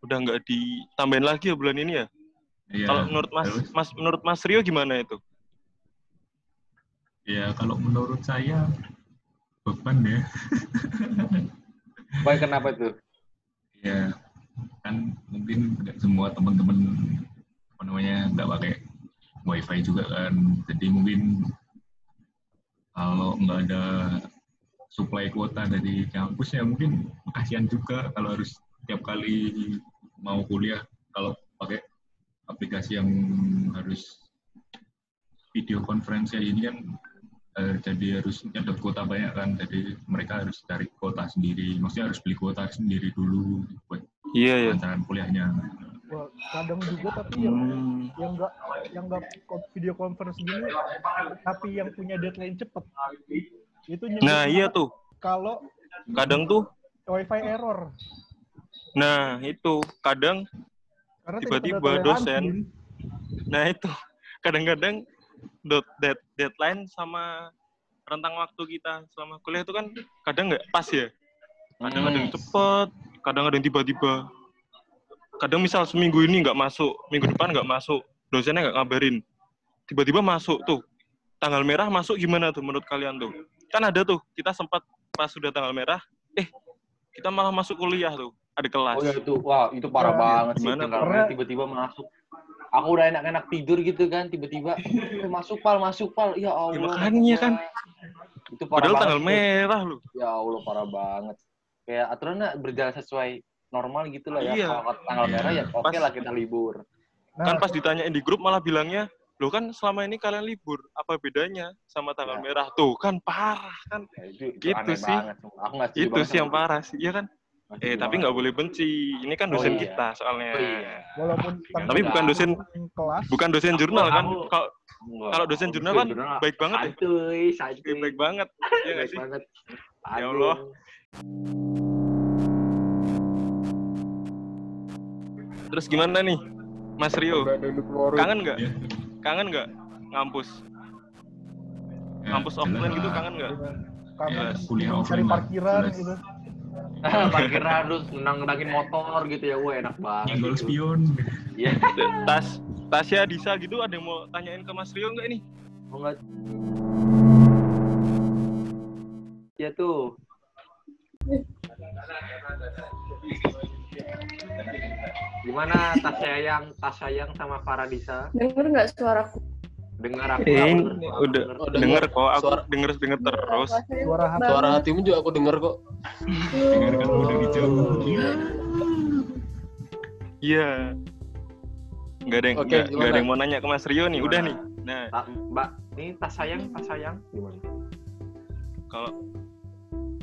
Udah nggak ditambahin lagi ya bulan ini ya? Iya, Kalau menurut Mas, terus? Mas menurut Mas Rio gimana itu? Ya kalau menurut saya beban ya. Baik kenapa itu? ya kan mungkin nggak semua teman-teman apa namanya nggak pakai wifi juga kan jadi mungkin kalau nggak ada supply kuota dari kampus ya mungkin kasihan juga kalau harus tiap kali mau kuliah kalau pakai aplikasi yang harus video conference ya ini kan eh, jadi harus nyedot kuota banyak kan jadi mereka harus cari kuota sendiri maksudnya harus beli kuota sendiri dulu buat Iya ya. lancaran kuliahnya Wah, kadang juga tapi yang Hmm. yang enggak yang enggak video conference gini tapi yang punya deadline cepet itu Nah iya tuh. kalau Kadang tuh, wifi error nah itu kadang tiba-tiba dosen. Nah itu kadang-kadang dot dead, deadline sama rentang waktu kita selama kuliah itu kan kadang nggak pas ya. Kadang ada yang cepet, kadang ada yang tiba-tiba. Kadang misal seminggu ini nggak masuk, minggu depan nggak masuk, dosennya nggak ngabarin. Tiba-tiba masuk tuh. Tanggal merah masuk gimana tuh menurut kalian tuh? Kan ada tuh, kita sempat pas sudah tanggal merah, eh kita malah masuk kuliah tuh, ada kelas. Oh ya itu, wah itu parah Nah, banget sih. gimana, Tinggal Pak? tiba-tiba masuk. Aku udah enak-enak tidur gitu kan, tiba-tiba "Eh, masuk pal, masuk pal. Ya Allah. makanya kan. Itu parah Padahal banget tanggal merah loh. Ya Allah parah banget. Kayak aturannya berjalan sesuai normal gitu lah ya. Iya. Kalau tanggal Iya. merah ya oke Pas- lah kita libur. kan pas ditanyain di grup malah bilangnya, lo kan selama ini kalian libur, apa bedanya sama tanggal merah? Tuh kan parah kan. Ya, itu, itu gitu aneh sih. banget. Aku setuju Itu sih yang parah sih, iya kan? Eh tapi nggak boleh benci. Ini kan Oh, dosen iya. kita soalnya. Oh, iya. Walaupun Tapi bukan dosen kelas. bukan dosen jurnal kan? Kalau kalau dosen jurnal kan jurnal baik banget ya. Santuy, santuy. Baik banget. Iya nggak Baik sih? banget. Ya Allah. Terus gimana nih, Mas Rio? Kangen nggak? Kangen nggak ngampus? Ngampus offline gitu kangen nggak? Kangen Yes. kuliah cari offline lah, parkiran jelas. gitu. <laughs> Parkiran terus nendang-nendangin motor gitu ya, wah enak banget. Nyenggol gitu. spion. Iya. <laughs> Tas Tasya Disa gitu ada yang mau tanyain ke Mas Rio nggak nih? Oh enggak. Ya tuh. Gimana tas sayang, tas sayang sama Faradisa? Denger nggak suaraku? Dengar aku. Eh, aku udah Oh, denger denger. kok, aku Suara- denger denger terus. Suara hati. Suara hatimu juga aku denger kok. Dengarkan udah dijauh. Iya. Nggak ada yang Oke, nggak- nggak gimana? ada yang mau nanya ke Mas Rio nih. Udah nih. Gimana? Nah, Ta- Mbak, ini tas sayang, tas sayang gimana? kalau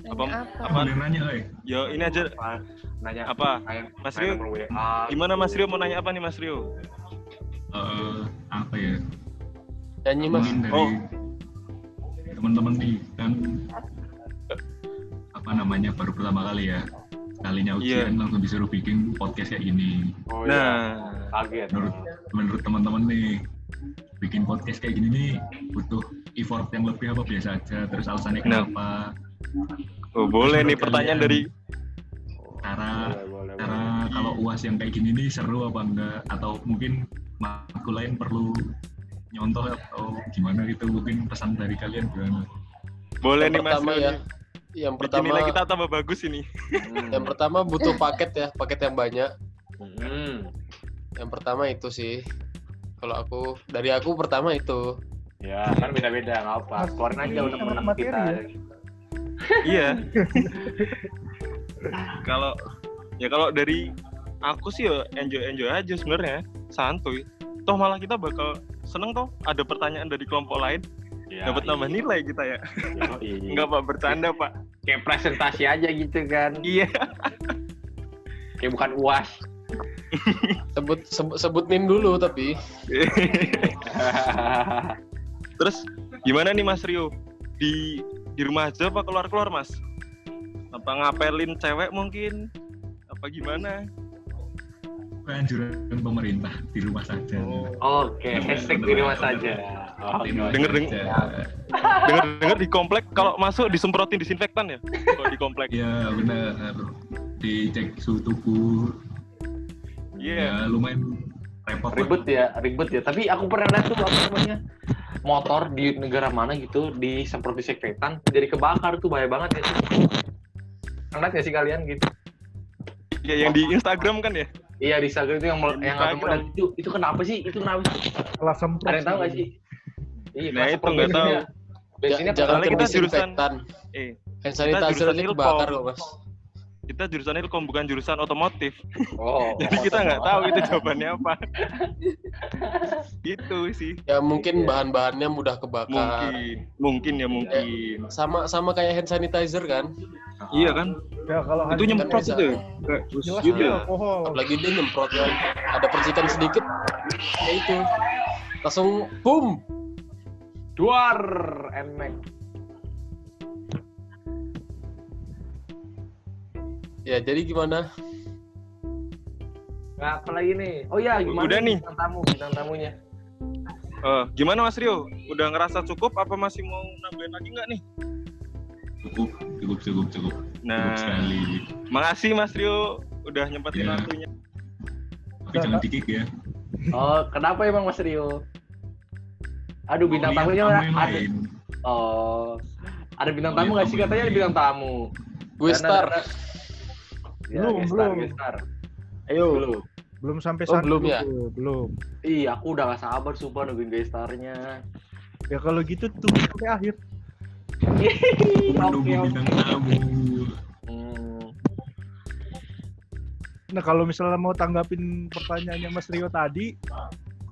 Nanya apa apa? nanya, eh. Yo, ini aja Apa? Nanya apa? Sayang, Mas Rio, nomor WA. gimana Mas Rio mau nanya apa nih Mas Rio? Eh, apa ya? Nyanyi mas. Mungkin dari Oh. teman-teman nih kan apa namanya baru pertama kali ya sekalinya Iya. ujian langsung disuruh bikin podcast kayak gini. Oh, Nah, iya. kaget. Menurut menurut teman-teman nih bikin podcast kayak gini nih butuh effort yang lebih apa biasa aja terus alasannya Nah. kenapa oh boleh Terus nih pertanyaan dari cara Boleh, boleh, cara kalau uas yang kayak gini nih seru apa enggak atau mungkin makul lain perlu nyontoh atau gimana gitu mungkin pesan dari kalian gimana? boleh Yang nih Mas pertama Rio. ya. Yang pertama nilai kita tambah bagus ini. Hmm. yang pertama butuh paket ya, paket yang banyak. Hmm. Yang pertama itu sih. Kalau aku dari aku pertama itu. Ya, kan beda-beda, nggak apa. Keluarin aja untuk menang kita. ya? <laughs> Iya. kalau ya kalau dari aku sih ya enjoy enjoy aja sebenarnya, santuy. Toh malah kita bakal seneng toh ada pertanyaan dari kelompok lain, Ya, dapat nambah iya. nilai kita ya. Oh, <laughs> iya. Enggak pak bercanda pak. Kayak presentasi aja gitu kan. Iya. Kayak bukan uas. Sebut sebut, sebut nim dulu tapi. <laughs> Terus gimana nih Mas Rio? Di di rumah aja apa keluar keluar Mas? Apa ngapelin cewek mungkin? Apa gimana? Anjuran pemerintah di rumah saja. Oke, hashtag di rumah saja. Oh, Di rumah Denger deng- saja. dengar dengar di komplek kalau masuk disemprotin disinfektan ya? Kalau di komplek. Ya benar. Dicek suhu tubuh. Iya. Ya lumayan repot. ribet ya, ribet ya. Tapi aku pernah lihat tuh apa namanya motor di negara mana gitu disemprot disinfektan jadi kebakar tuh bahaya banget ya. Pernah nggak sih kalian gitu? Ya yang di Instagram kan ya? Iya di Instagram itu yang mel- yang melihat itu itu kenapa sih? Itu kenapa sih? Kelas semprot. Ada yang tahu nggak sih? Iya, Nah, kelas itu nggak tahu. Jangan Soalnya ke kita jurusan- disinfektan. Eh, Hand kita sanitizer ini kebakar kok mas. Kita jurusan Ilkom bukan jurusan otomotif. Oh, <laughs> Jadi kita nggak tahu itu jawabannya apa. gitu sih. Ya mungkin bahan-bahannya mudah kebakar. Mungkin, mungkin ya mungkin. Sama sama kayak hand sanitizer kan. Iya kan? Ya kalau Itu nyemprot bisa. itu ya? Kayak gitu ya? alkohol. Apalagi dia nyemprot kan. Ada percikan sedikit. Ya itu. Langsung boom. Duar, enek. Ya jadi gimana? Nah, apa lagi nih? Oh ya, gimana Udah nih. bintang tamu, bintang tamunya? Eh, gimana Mas Rio? Udah ngerasa cukup apa masih mau nambahin lagi nggak nih? Cukup, cukup, cukup, cukup. Nah. Cukup sekali. Makasih Mas Rio udah nyempetin Ya. waktunya. Tapi jangan dikik ya. Oh, kenapa emang Mas Rio? Aduh, bintang Lihat tamunya ada. lain. Oh, Ada bintang Oh, tamu nggak sih tamu. katanya ada bintang tamu? Gue star. ada- Ya, Belum, belum. Ayo. Belum. Belum sampai Oh, sana belum dulu, ya? Belum. Iya, aku udah gak sabar sumpah nungguin guest star-nya. Ya kalau gitu tunggu sampai akhir. Menunggu bintang tamu. Hmm. Nah kalau misalnya mau tanggapin pertanyaannya Mas Rio tadi,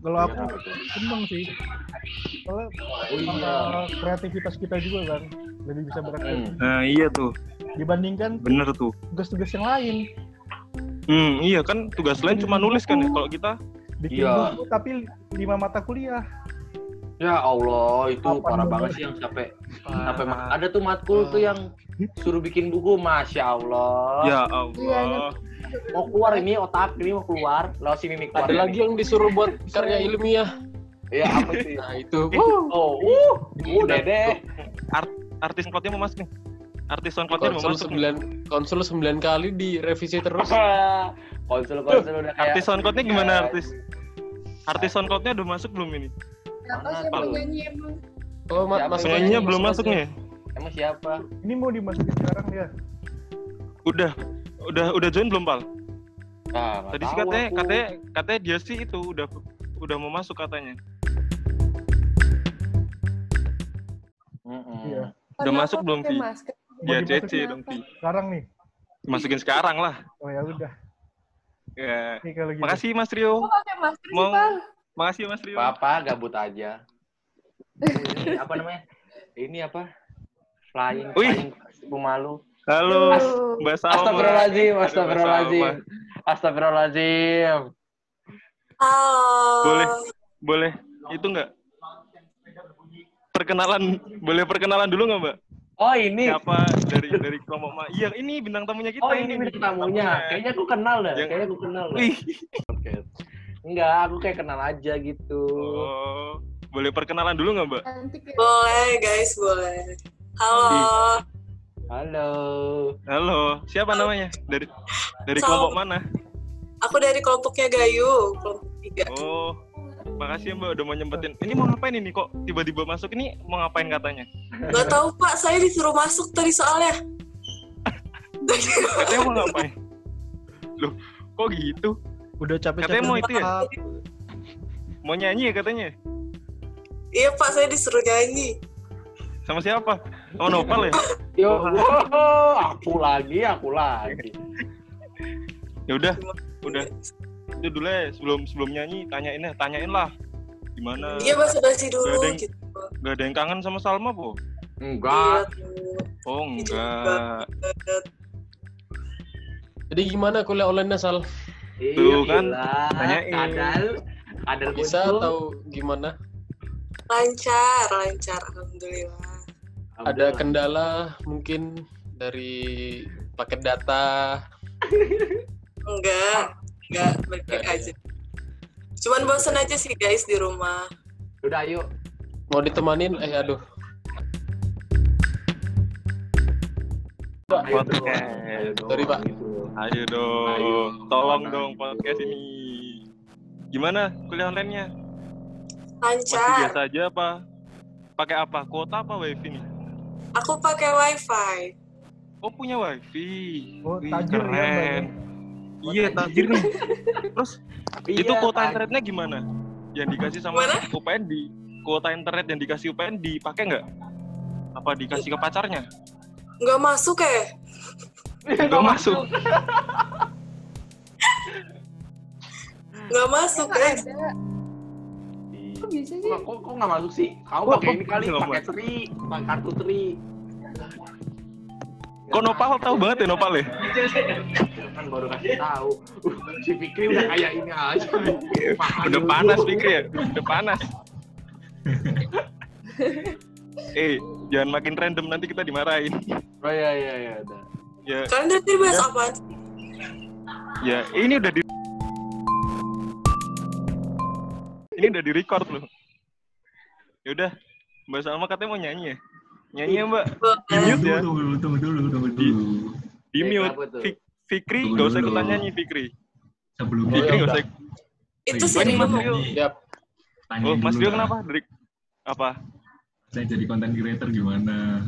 kalau Iya, aku tuh? seneng sih. Soalnya Oh, iya. karena kreativitas kita juga kan lebih bisa beraktivitas Nah iya tuh, dibandingkan bener tuh. tugas-tugas yang lain. Hmm, iya kan tugas lain cuma nulis kan ya. Kalau kita Bikin Iya. buku tapi lima mata kuliah. Ya Allah, itu Apa parah banget sih yang sampai sampai ma- ada tuh matkul tuh yang suruh bikin buku, masya Allah. ya Iya, Allah. Mau keluar ini otak ini mau keluar, lalu sini nih keluar. Ada lagi yang disuruh buat <laughs> karya ilmiah. Ya apa sih? Nah itu. Oh, uh, uh, dede. Art, artis soundcloud-nya mau masuk nih. Artis soundcloud-nya mau Konsul masuk. nih. sembilan konsul sembilan kali direvisi terus. <laughs> konsul konsul udah kayak. Artis soundcloud-nya gimana artis? Artis soundcloud-nya udah masuk belum ini? Siapa sih yang Apa mau lu? nyanyi emang? Oh, ma- masuk yang aja, Nyanyinya belum masuk aja. nih. Emang siapa? Ini mau dimasukin sekarang ya? Udah, udah, udah join belum pal? Ah, nggak Tadi sih katanya, aku. katanya, katanya dia sih itu udah, udah mau masuk katanya. Mm-mm. Iya. Udah Kenapa masuk belum Vi? masker? Ya CC dong Vi. Sekarang nih. Masukin sekarang lah. Oh ya udah. Ya. Nih kalau gitu. Makasih Mas Rio. Pakai masker sih, Mau, Bang? makasih Mas Rio. Papa gabut aja. Ini apa namanya? Ini apa? Flying, Wih. flying pemalu. Halo, Aduh. Mbak Salma. Astagfirullahaladzim, astagfirullahaladzim. Astagfirullahaladzim. Boleh, boleh. Itu enggak? Perkenalan, boleh perkenalan dulu nggak Mbak? Oh ini. Siapa dari dari kelompok Ma? Iya, ini bintang tamunya kita. Oh ini bintang tamunya. Kayaknya aku kenal dah. Yang- Kayaknya aku kenal dah. Wih. Oke. Enggak, aku kayak kenal aja gitu. Oh, boleh perkenalan dulu nggak Mbak? Ya. Boleh guys, boleh. Halo. Halo. Halo, siapa namanya? Dari dari Salma. kelompok mana? Aku dari kelompoknya Gayu, kelompok tiga. Oh, makasih ya Mbak udah mau nyempetin. Ini mau ngapain ini kok tiba-tiba masuk ini mau ngapain katanya? Gak tahu Pak, saya disuruh masuk tadi soalnya. Katanya mau ngapain? Loh, kok gitu? Udah capek-capek. Katanya mau itu ya? Mau nyanyi ya katanya? Iya Pak, saya disuruh nyanyi. Sama siapa? Sama Nopal ya? Yo, wow, aku lagi, aku lagi. Ya udah, udah. Itu dulu ya sebelum sebelum nyanyi tanyain ya, tanyain lah gimana. Iya basa-basi Gak ada dulu yang, gitu. Gak ada yang kangen sama Salma po? Enggak. Oh enggak. Jadi gimana kuliah online-nya Sal? Tuh kan, tanyain. Kadal, kadal Bisa muncul. atau gimana? Lancar, lancar, alhamdulillah. Ada kendala mungkin dari paket data. Enggak, enggak, baik-baik aja. Cuman bosan aja sih guys di rumah. Udah yuk. Mau ditemanin? Eh aduh. Podcast. Sorry Pak. Ayo dong, tolong dong podcast ini. Gimana kuliah online-nya? Masih Lancar. biasa aja apa? Pakai apa? Kuota apa wifi nih? Aku pakai wifi. Oh punya wifi. Oh, Wih, tajir ya, Mbak, ya? keren. Iya tajir nih. Terus itu Iya, kuota tajir. internetnya gimana? Yang dikasih sama UPN di kuota internet yang dikasih UPN dipakai nggak? Apa dikasih ke pacarnya? Enggak masuk ya? Nggak masuk. <laughs> Enggak masuk guys. <laughs> Kok bisa sih? Kok, kok, kok nggak masuk sih? Kamu pakai ini kali, nggak pakai tri, pakai kartu tri. Kok Nopal tahu banget ya Nopal ya? Kan baru kasih tahu. Uh, si Fikri udah kayak ini aja. Udah panas Fikri ya? Udah panas. <laughs> eh, jangan makin random nanti kita dimarahin. Oh iya iya iya. Ya, Kalian tadi bahas apaan? sih? ya ini udah di Ini udah di record loh. Ya udah, Mbak Salma katanya mau nyanyi ya? Nyanyi ya Mbak? Di mute ya? Tunggu dulu, tunggu dulu, tunggu dulu. Di mute. Fikri gak usah ikutan nyanyi Fikri. Sebelum Fikri gak usah Itu Oh, ini sih Mas Rio. Yap. Oh, Mas Rio kenapa? Dari apa? Saya jadi content creator gimana?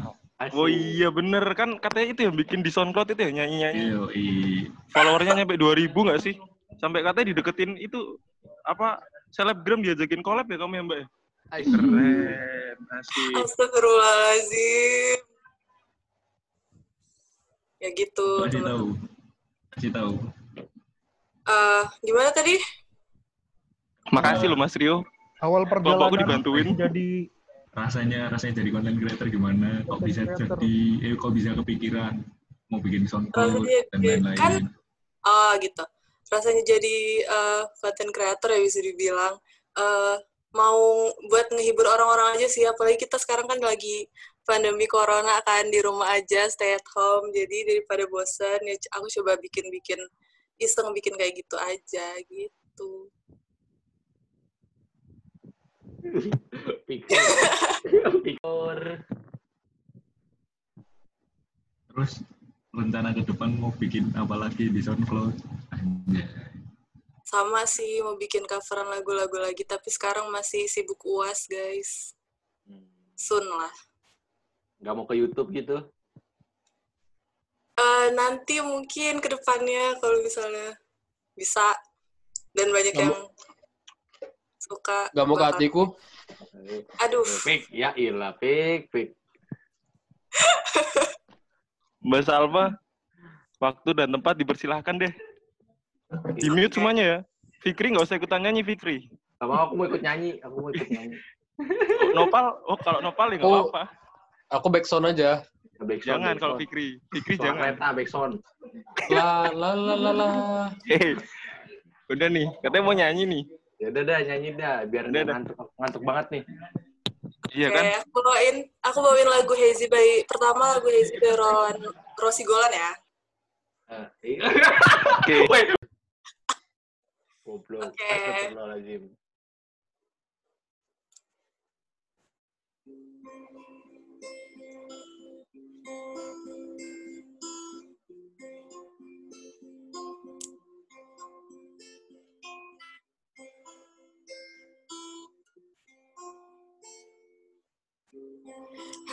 Oh iya bener kan katanya itu yang bikin di SoundCloud itu ya nyanyi-nyanyi. Iya, iya. Followernya nyampe 2000 nggak sih? Sampai katanya dideketin itu apa selebgram diajakin collab ya kamu ya Mbak? ya? Keren, asik. Astagfirullahaladzim. Ya gitu. Kasih tahu. Kasih tahu. Eh, gimana tadi? Makasih loh Mas Rio. Awal perjalanan dibantuin. jadi Rasanya rasanya jadi content creator gimana? Kok bisa creator. jadi eh kok bisa kepikiran mau bikin SoundCloud dan lain-lain. Kan ah gitu. Rasanya jadi eh, content creator ya bisa dibilang eh mau buat ngehibur orang-orang aja sih apalagi kita sekarang kan lagi pandemi corona kan di rumah aja stay at home jadi daripada bosan ya aku coba bikin-bikin iseng bikin kayak gitu aja gitu Pikir. Pikir. Terus rencana ke depan mau bikin apa lagi di SoundCloud? Sama sih mau bikin coveran lagu-lagu lagi tapi sekarang masih sibuk uas guys soon lah Nggak mau ke YouTube gitu? Eh, nanti mungkin ke depannya kalau misalnya bisa dan banyak Nggak yang suka Gak mau ke hatiku. aduh Pik, ya ilah, pik, pik. Mbak Salma, waktu dan tempat dipersilahkan deh. Di mute semuanya ya. Fikri nggak usah ikutan nyanyi Fikri. Gak mau, aku mau ikut nyanyi. Aku mau ikut nyanyi. Nopal, oh kalau Nopal ya nggak Oh, apa-apa. Aku backsound aja. Backsound, Jangan kalau. Fikri. Fikri Suara jangan. kereta, backsound. La la la la la. Hei, udah nih, katanya mau nyanyi nih. Ya udah dah, nyanyi dah. Biar Udah, ngantuk, ngantuk banget nih. Iya Oke, kan? aku bawain aku bawain lagu Hazy by pertama lagu Hazy by Ron Rossi Golan ya Eh, iya. Oke. <laughs> Wait. Goblok. Oke.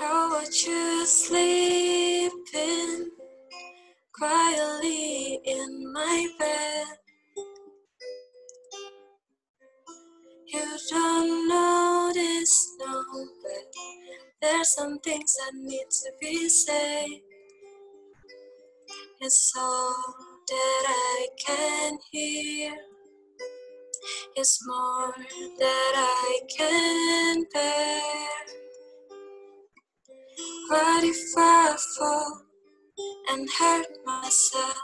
How about you sleeping quietly in my bed? You don't notice, no, but there's some things that need to be said. It's all that I can hear. It's more that I can bear. What if I fall and hurt myself?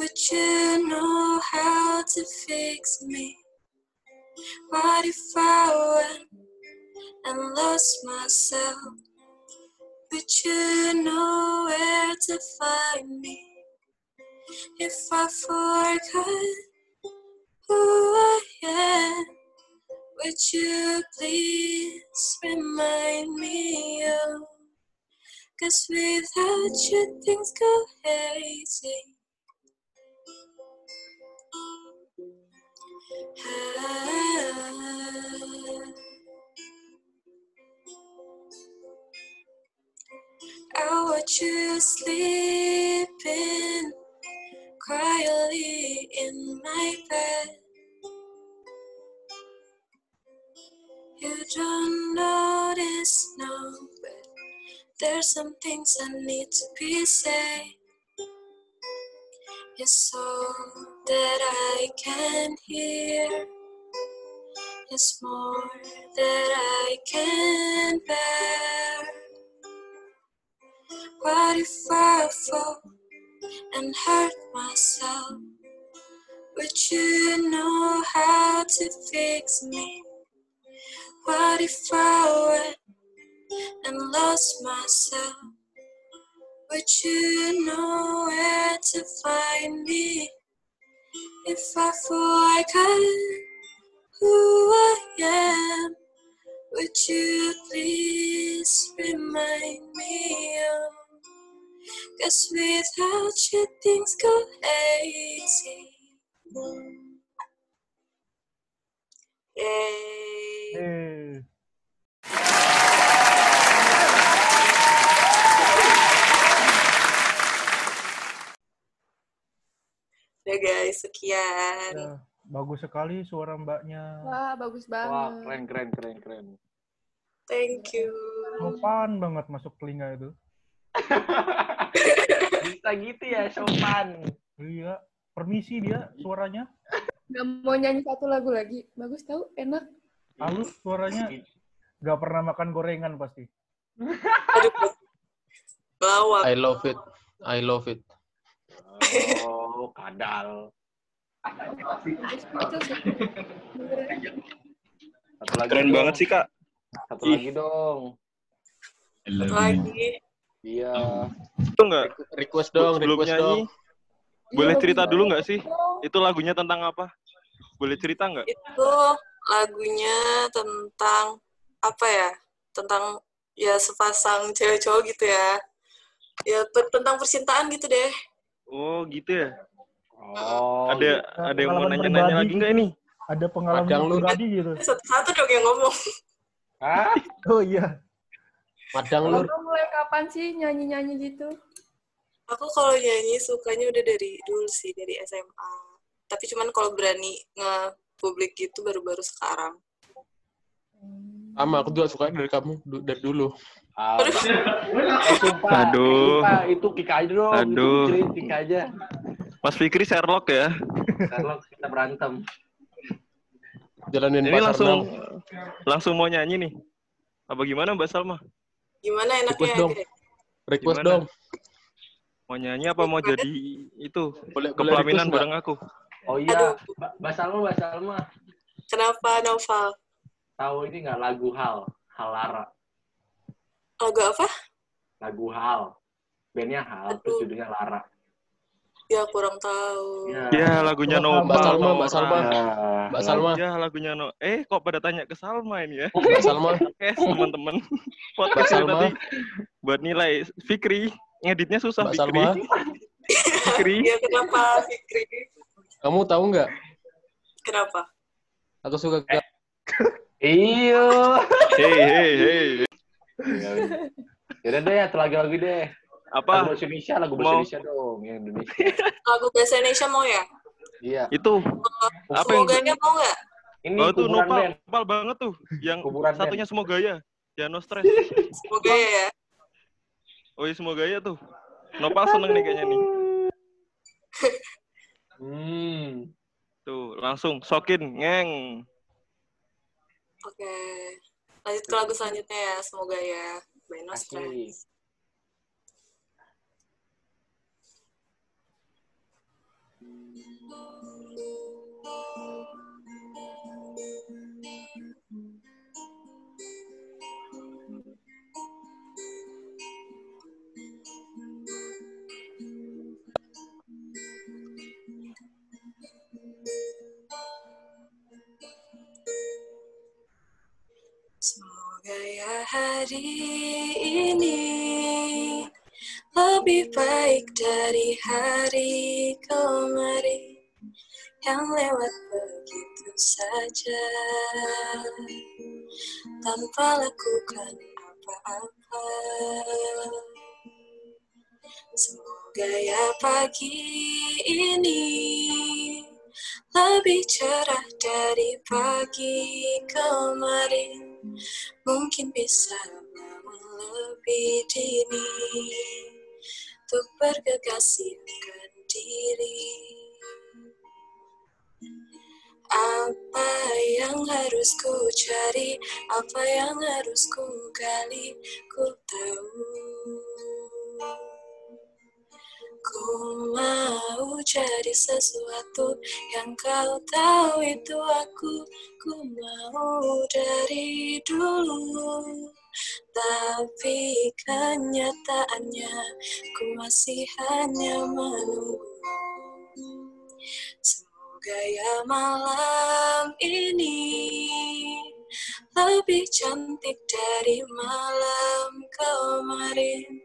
Would you know how to fix me? What if I went and lost myself? Would you know where to find me? If I forgot who I am, would you please remind me of? Cause without you, things go hazy. Ah. Oh, I watch you sleeping quietly in my bed. You don't notice, no, but there's some things that need to be said. It's all that I can hear. It's more that I can bear. What if I fall and hurt myself? Would you know how to fix me? I went and lost myself? Would you know where to find me? If I forgot who I am, would you please remind me of? Cause without you, things go hazy. Hmm. Ya guys, sekian. Ya, bagus sekali suara mbaknya. Wah, bagus banget. Wah, keren, keren, keren, keren. Thank you. Sopan banget masuk telinga itu. <laughs> Bisa gitu ya, sopan. Iya. Permisi dia suaranya. Gak mau nyanyi satu lagu lagi. Bagus tau, enak. Halus suaranya. Gak pernah makan gorengan pasti. <laughs> Lawak. I love it. I love it. Oh, kadal. Satu lagi Keren dong. banget sih, Kak. Satu lagi dong. Satu lagi. Iya. Itu enggak? Request dong, Sebelum request nyanyi, dong. boleh Iya, cerita dulu nggak sih? Itu lagunya tentang apa? Boleh cerita nggak? Itu lagunya tentang apa ya? Tentang ya sepasang cewek cowok gitu ya. Ya per- tentang percintaan gitu deh. Oh, gitu ya. Oh. Ada ada yang mau nanya-nanya lagi nggak ini? Ada pengalaman Padang lu. pribadi gitu. Satu-satu dong yang ngomong. Hah? <laughs> Oh iya. Lur. kamu mulai kapan sih nyanyi-nyanyi gitu? Aku kalau nyanyi sukanya udah dari dulu sih, dari SMA. Tapi cuman kalau berani nge-publik gitu baru-baru sekarang. Sama, aku juga suka dari kamu dari dulu. Ah, eh, sumpah, Aduh. sumpah, itu kick aja dong. Aduh. Itu kick aja. Mas Fikri Sherlock ya. Kalau kita berantem. Jalanin Ini langsung langsung mau nyanyi nih. Apa gimana Mbak Salma? Gimana enaknya? Request dong. Request Gimana? dong. Mau nyanyi apa mau jadi itu Boleh request bareng aku? Oh iya, Mbak Mbak Salma, Mbak Salma. Kenapa Noval? Tahu ini nggak lagu Hal? Hal Lara. Lagu apa? Lagu Hal. Bandnya Hal, terus judulnya Lara. Ya kurang tahu. Ya lagunya Oh, Nopal. Mbak Salma. Mbak Salma. Mbak Salma. Ya lagunya No. Eh kok pada tanya ke Salma ini ya? Mbak Salma. Oke <laughs> teman-teman. Podcast Mbak ini Salma. tadi buat nilai Fikri ngeditnya susah Mbak Fikri. Salma. Fikri. <laughs> Ya kenapa Fikri? Kamu tahu nggak? Kenapa? Aku suka ke Iya. Hey hey hey. <laughs> Yaudah deh, satu lagi lagi deh. Apa? Lagu bahasa Indonesia, lagu bahasa Indonesia dong, yang Indonesia. Lagu bahasa Indonesia mau ya? Iya. Itu apa yang Semoga mau nggak? Ini Oh tuh Nopal, band. Nopal banget tuh. Yang Kuburan band. satunya semoga ya. Ya no stress. Semoga ya. Oh iya semoga ya tuh. Nopal seneng nih kayaknya nih. <laughs> Hmm. Tuh langsung sokin ngeng. Oke. Lanjut ke lagu selanjutnya ya. Semoga ya. By No Stress. Semoga ya hari ini lebih baik dari hari kemarin yang lewat begitu saja tanpa lakukan apa-apa. Semoga ya pagi ini lebih cerah dari pagi kemarin. Mungkin bisa bangun lebih dini untuk bergegas siapkan diri. Apa yang harus ku cari, apa yang harus ku gali, ku tahu. Ku mau jadi sesuatu yang kau tahu itu aku. Ku mau dari dulu. Tapi kenyataannya ku masih hanya menunggu. Semoga ya malam ini lebih cantik dari malam kemarin.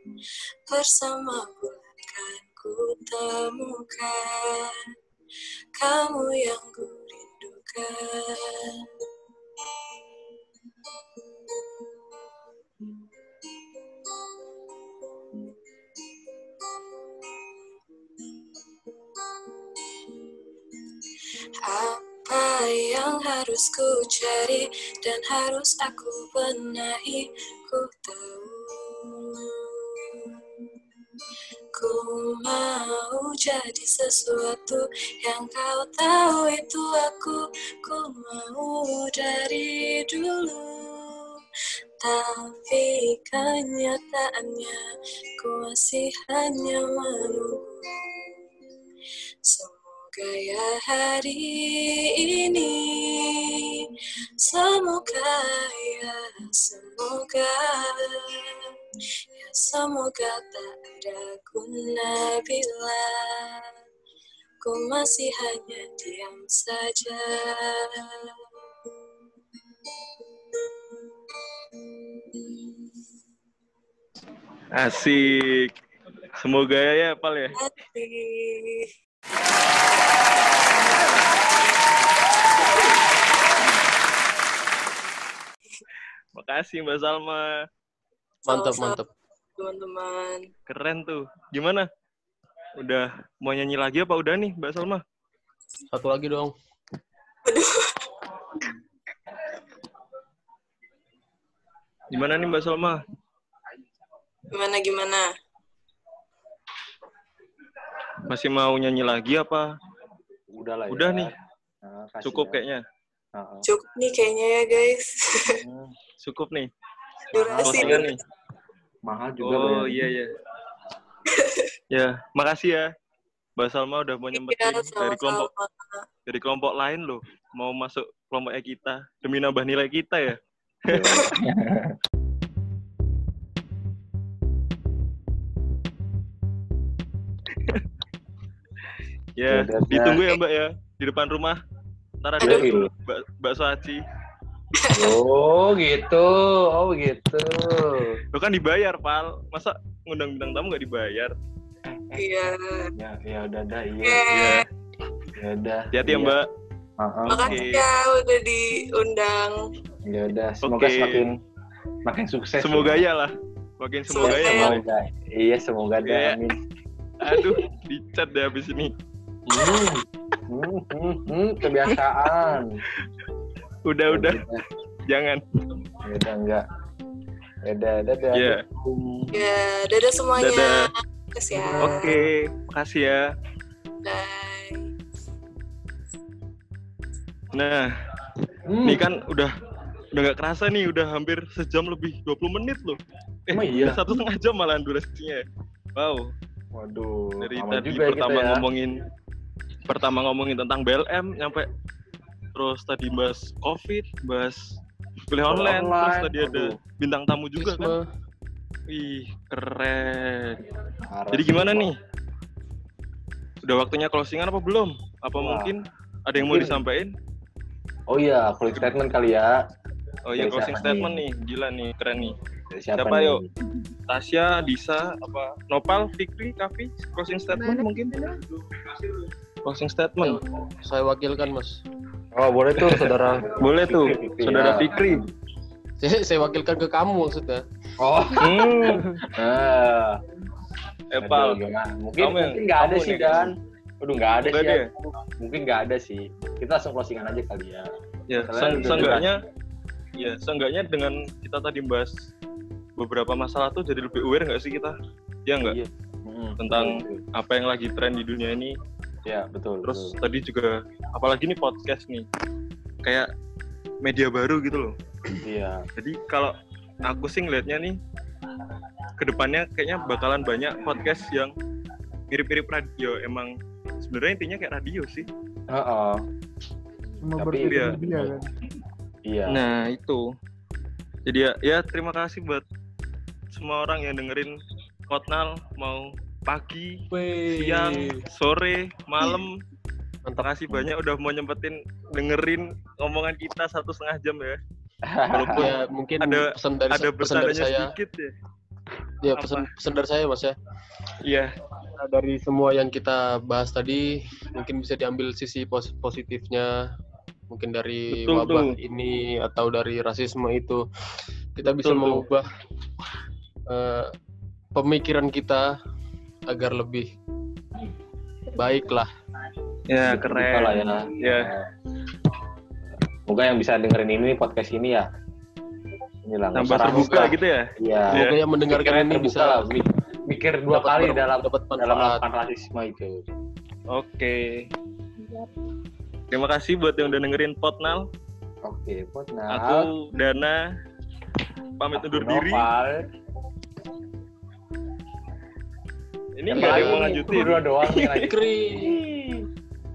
Bersama bulan ku temukan Kamu yang ku rindukan harus ku cari dan harus aku benahi. Ku tahu ku mau jadi sesuatu yang kau tahu itu aku. Ku mau dari dulu. Tapi kenyataannya ku masih hanya menunggu Semoga ya hari ini Semoga ya semoga semoga tak ada guna bila Ku masih hanya diam saja Asik. Semoga ya, ya Pal ya. Asik. Makasih Mbak Salma. Mantap, mantap. Teman-teman. Keren tuh. Gimana? Udah mau nyanyi lagi apa udah nih Mbak Salma? Satu lagi dong. Gimana nih Mbak Salma? Gimana gimana? Masih mau nyanyi lagi apa? Udah lah Udah ya. nih. Nah, Cukup ya. kayaknya. Heeh. Cukup nih kayaknya ya guys. Cukup nih. Durasi nih. Mahal juga Oh bayarnya. iya iya. ya, makasih ya. Mbak Salma udah mau nyempetin Iya, dari kelompok dari kelompok lain loh. Mau masuk kelompoknya kita demi nambah nilai kita ya. <laughs> ya, Dadah. ditunggu ya Mbak ya di depan rumah. Ntar ada. Mbak bakso aci. Oh gitu, oh gitu. Lo kan dibayar, Pal. Masa ngundang bintang tamu nggak dibayar? Iya. Ya, ya udah dah, iya. Iya. Ya udah. Hati-hati ya, iya. Mbak. Heeh. Makasih ya udah diundang. Ya udah, semoga Oke. semakin makin sukses. Semoga ya. ya lah. Makin semoga ya, Mbak. Semoga. Iya, semoga dah. Iya. Amin. Aduh, dicat deh habis ini. Hmm, hmm, hmm, hmm, kebiasaan. <laughs> Udah, udah. <laughs> Jangan. Ya udah enggak. Ya udah, dadah. Iya. Ya, dadah semuanya. Dadah. Makasih ya. Oke, makasih ya. Bye. Nah, Hmm. ini kan udah udah nggak kerasa nih, udah hampir sejam lebih 20 menit loh. Eh, Emang iya? satu setengah jam malahan durasinya. Wow. Waduh, Dari tadi ya pertama ya. ngomongin pertama ngomongin tentang BLM nyampe terus tadi bahas COVID, bahas kuliah Kuliah online, terus online, tadi ada aduh. bintang tamu juga kan. Risma. Wih, keren. Parah Jadi gimana Bang. nih? Udah waktunya closingan apa belum? Apa Wah. mungkin ada yang mau Mungkin. disampaikan? Oh iya, closing statement kali ya. Oh iya, Dari closing statement nih. Gila nih, keren nih. Dari Siapa, siapa, nih? yuk? Tasya, Disa, apa? Nopal, Fikri, Kavi, closing statement mungkin? Closing statement. Saya wakilkan, Mas. Oh, boleh tuh, saudara. Boleh tuh, saudara Iya. Fikri. Saya, saya wakilkan ke kamu maksudnya. Oh. Hmm. Ah. <laughs> Epal. Aduh, gimana? Mungkin Kamu yang- mungkin nggak ada sih Dan. Aduh nggak ada sih. ya. ya? Mungkin nggak ada sih. Kita langsung closingan aja kali ya. Ya, se- seenggaknya ya, seenggaknya dengan kita tadi bahas beberapa masalah tuh jadi lebih aware nggak sih kita? Ya nggak? Hmm, Tentang betul. apa yang lagi tren di dunia ini. Ya betul. Terus betul. tadi juga apalagi nih podcast nih. Kayak media baru gitu loh. Iya. Jadi kalau aku sih ngelihatnya nih ke depannya kayaknya bakalan banyak podcast yang mirip-mirip radio. Emang sebenarnya intinya kayak radio sih. Heeh. Cuma Tapi berbeda-beda kan. Iya. Nah itu. Jadi ya, ya terima kasih buat semua orang yang dengerin Kotnal mau pagi, siang, sore, malam. Terima kasih banyak udah mau nyempetin dengerin omongan kita satu setengah jam ya. Walaupun <laughs> Ya, mungkin ada pesan dari ada pesan dari saya. sedikit ya. Ya, Apa? pesan pesan dari saya, Mas ya. Iya. Nah, dari semua yang kita bahas tadi, mungkin bisa diambil sisi pos- positifnya, mungkin dari Betul wabah tuh. ini atau dari rasisme itu, kita bisa Betul tuh. mengubah eh, pemikiran kita agar lebih baik lah. Ya keren. lah ya. Ya. Semoga yang bisa dengerin ini podcast ini ya. Inilah Tambah terbuka lah. gitu ya? Iya. Semoga yang mendengarkan ini bisa lah, mi- mikir dua dapat kali ber- dalam dapat dalam melakukan rasisme itu. Oke. Terima kasih buat yang udah dengerin Potnal. Oke, Potnal. Aku Dana pamit undur diri. Noval. Ini nggak ada yang mau lanjutin. Berdua doang nih lagi. Fikri.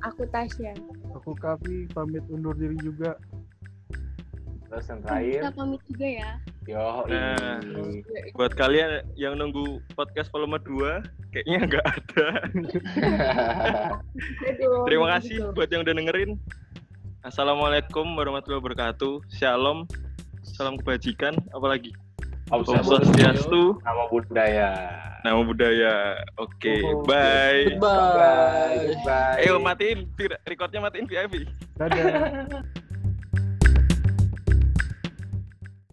Aku Tasya. Aku Kavi pamit undur diri juga. Terus yang terakhir, Kita pamit juga ya. yo Nah, ini. buat kalian yang nunggu podcast volume 2, kayaknya nggak ada. Terima kasih buat yang udah dengerin. Assalamualaikum warahmatullahi wabarakatuh. Shalom. Salam kebajikan. Apalagi? Om Om Swastiastu. Nama budaya. Nama budaya. Oke, Oh, bye. Goodbye. Goodbye. Ayo matiin, recordnya matiin VIP. Dadah. <laughs>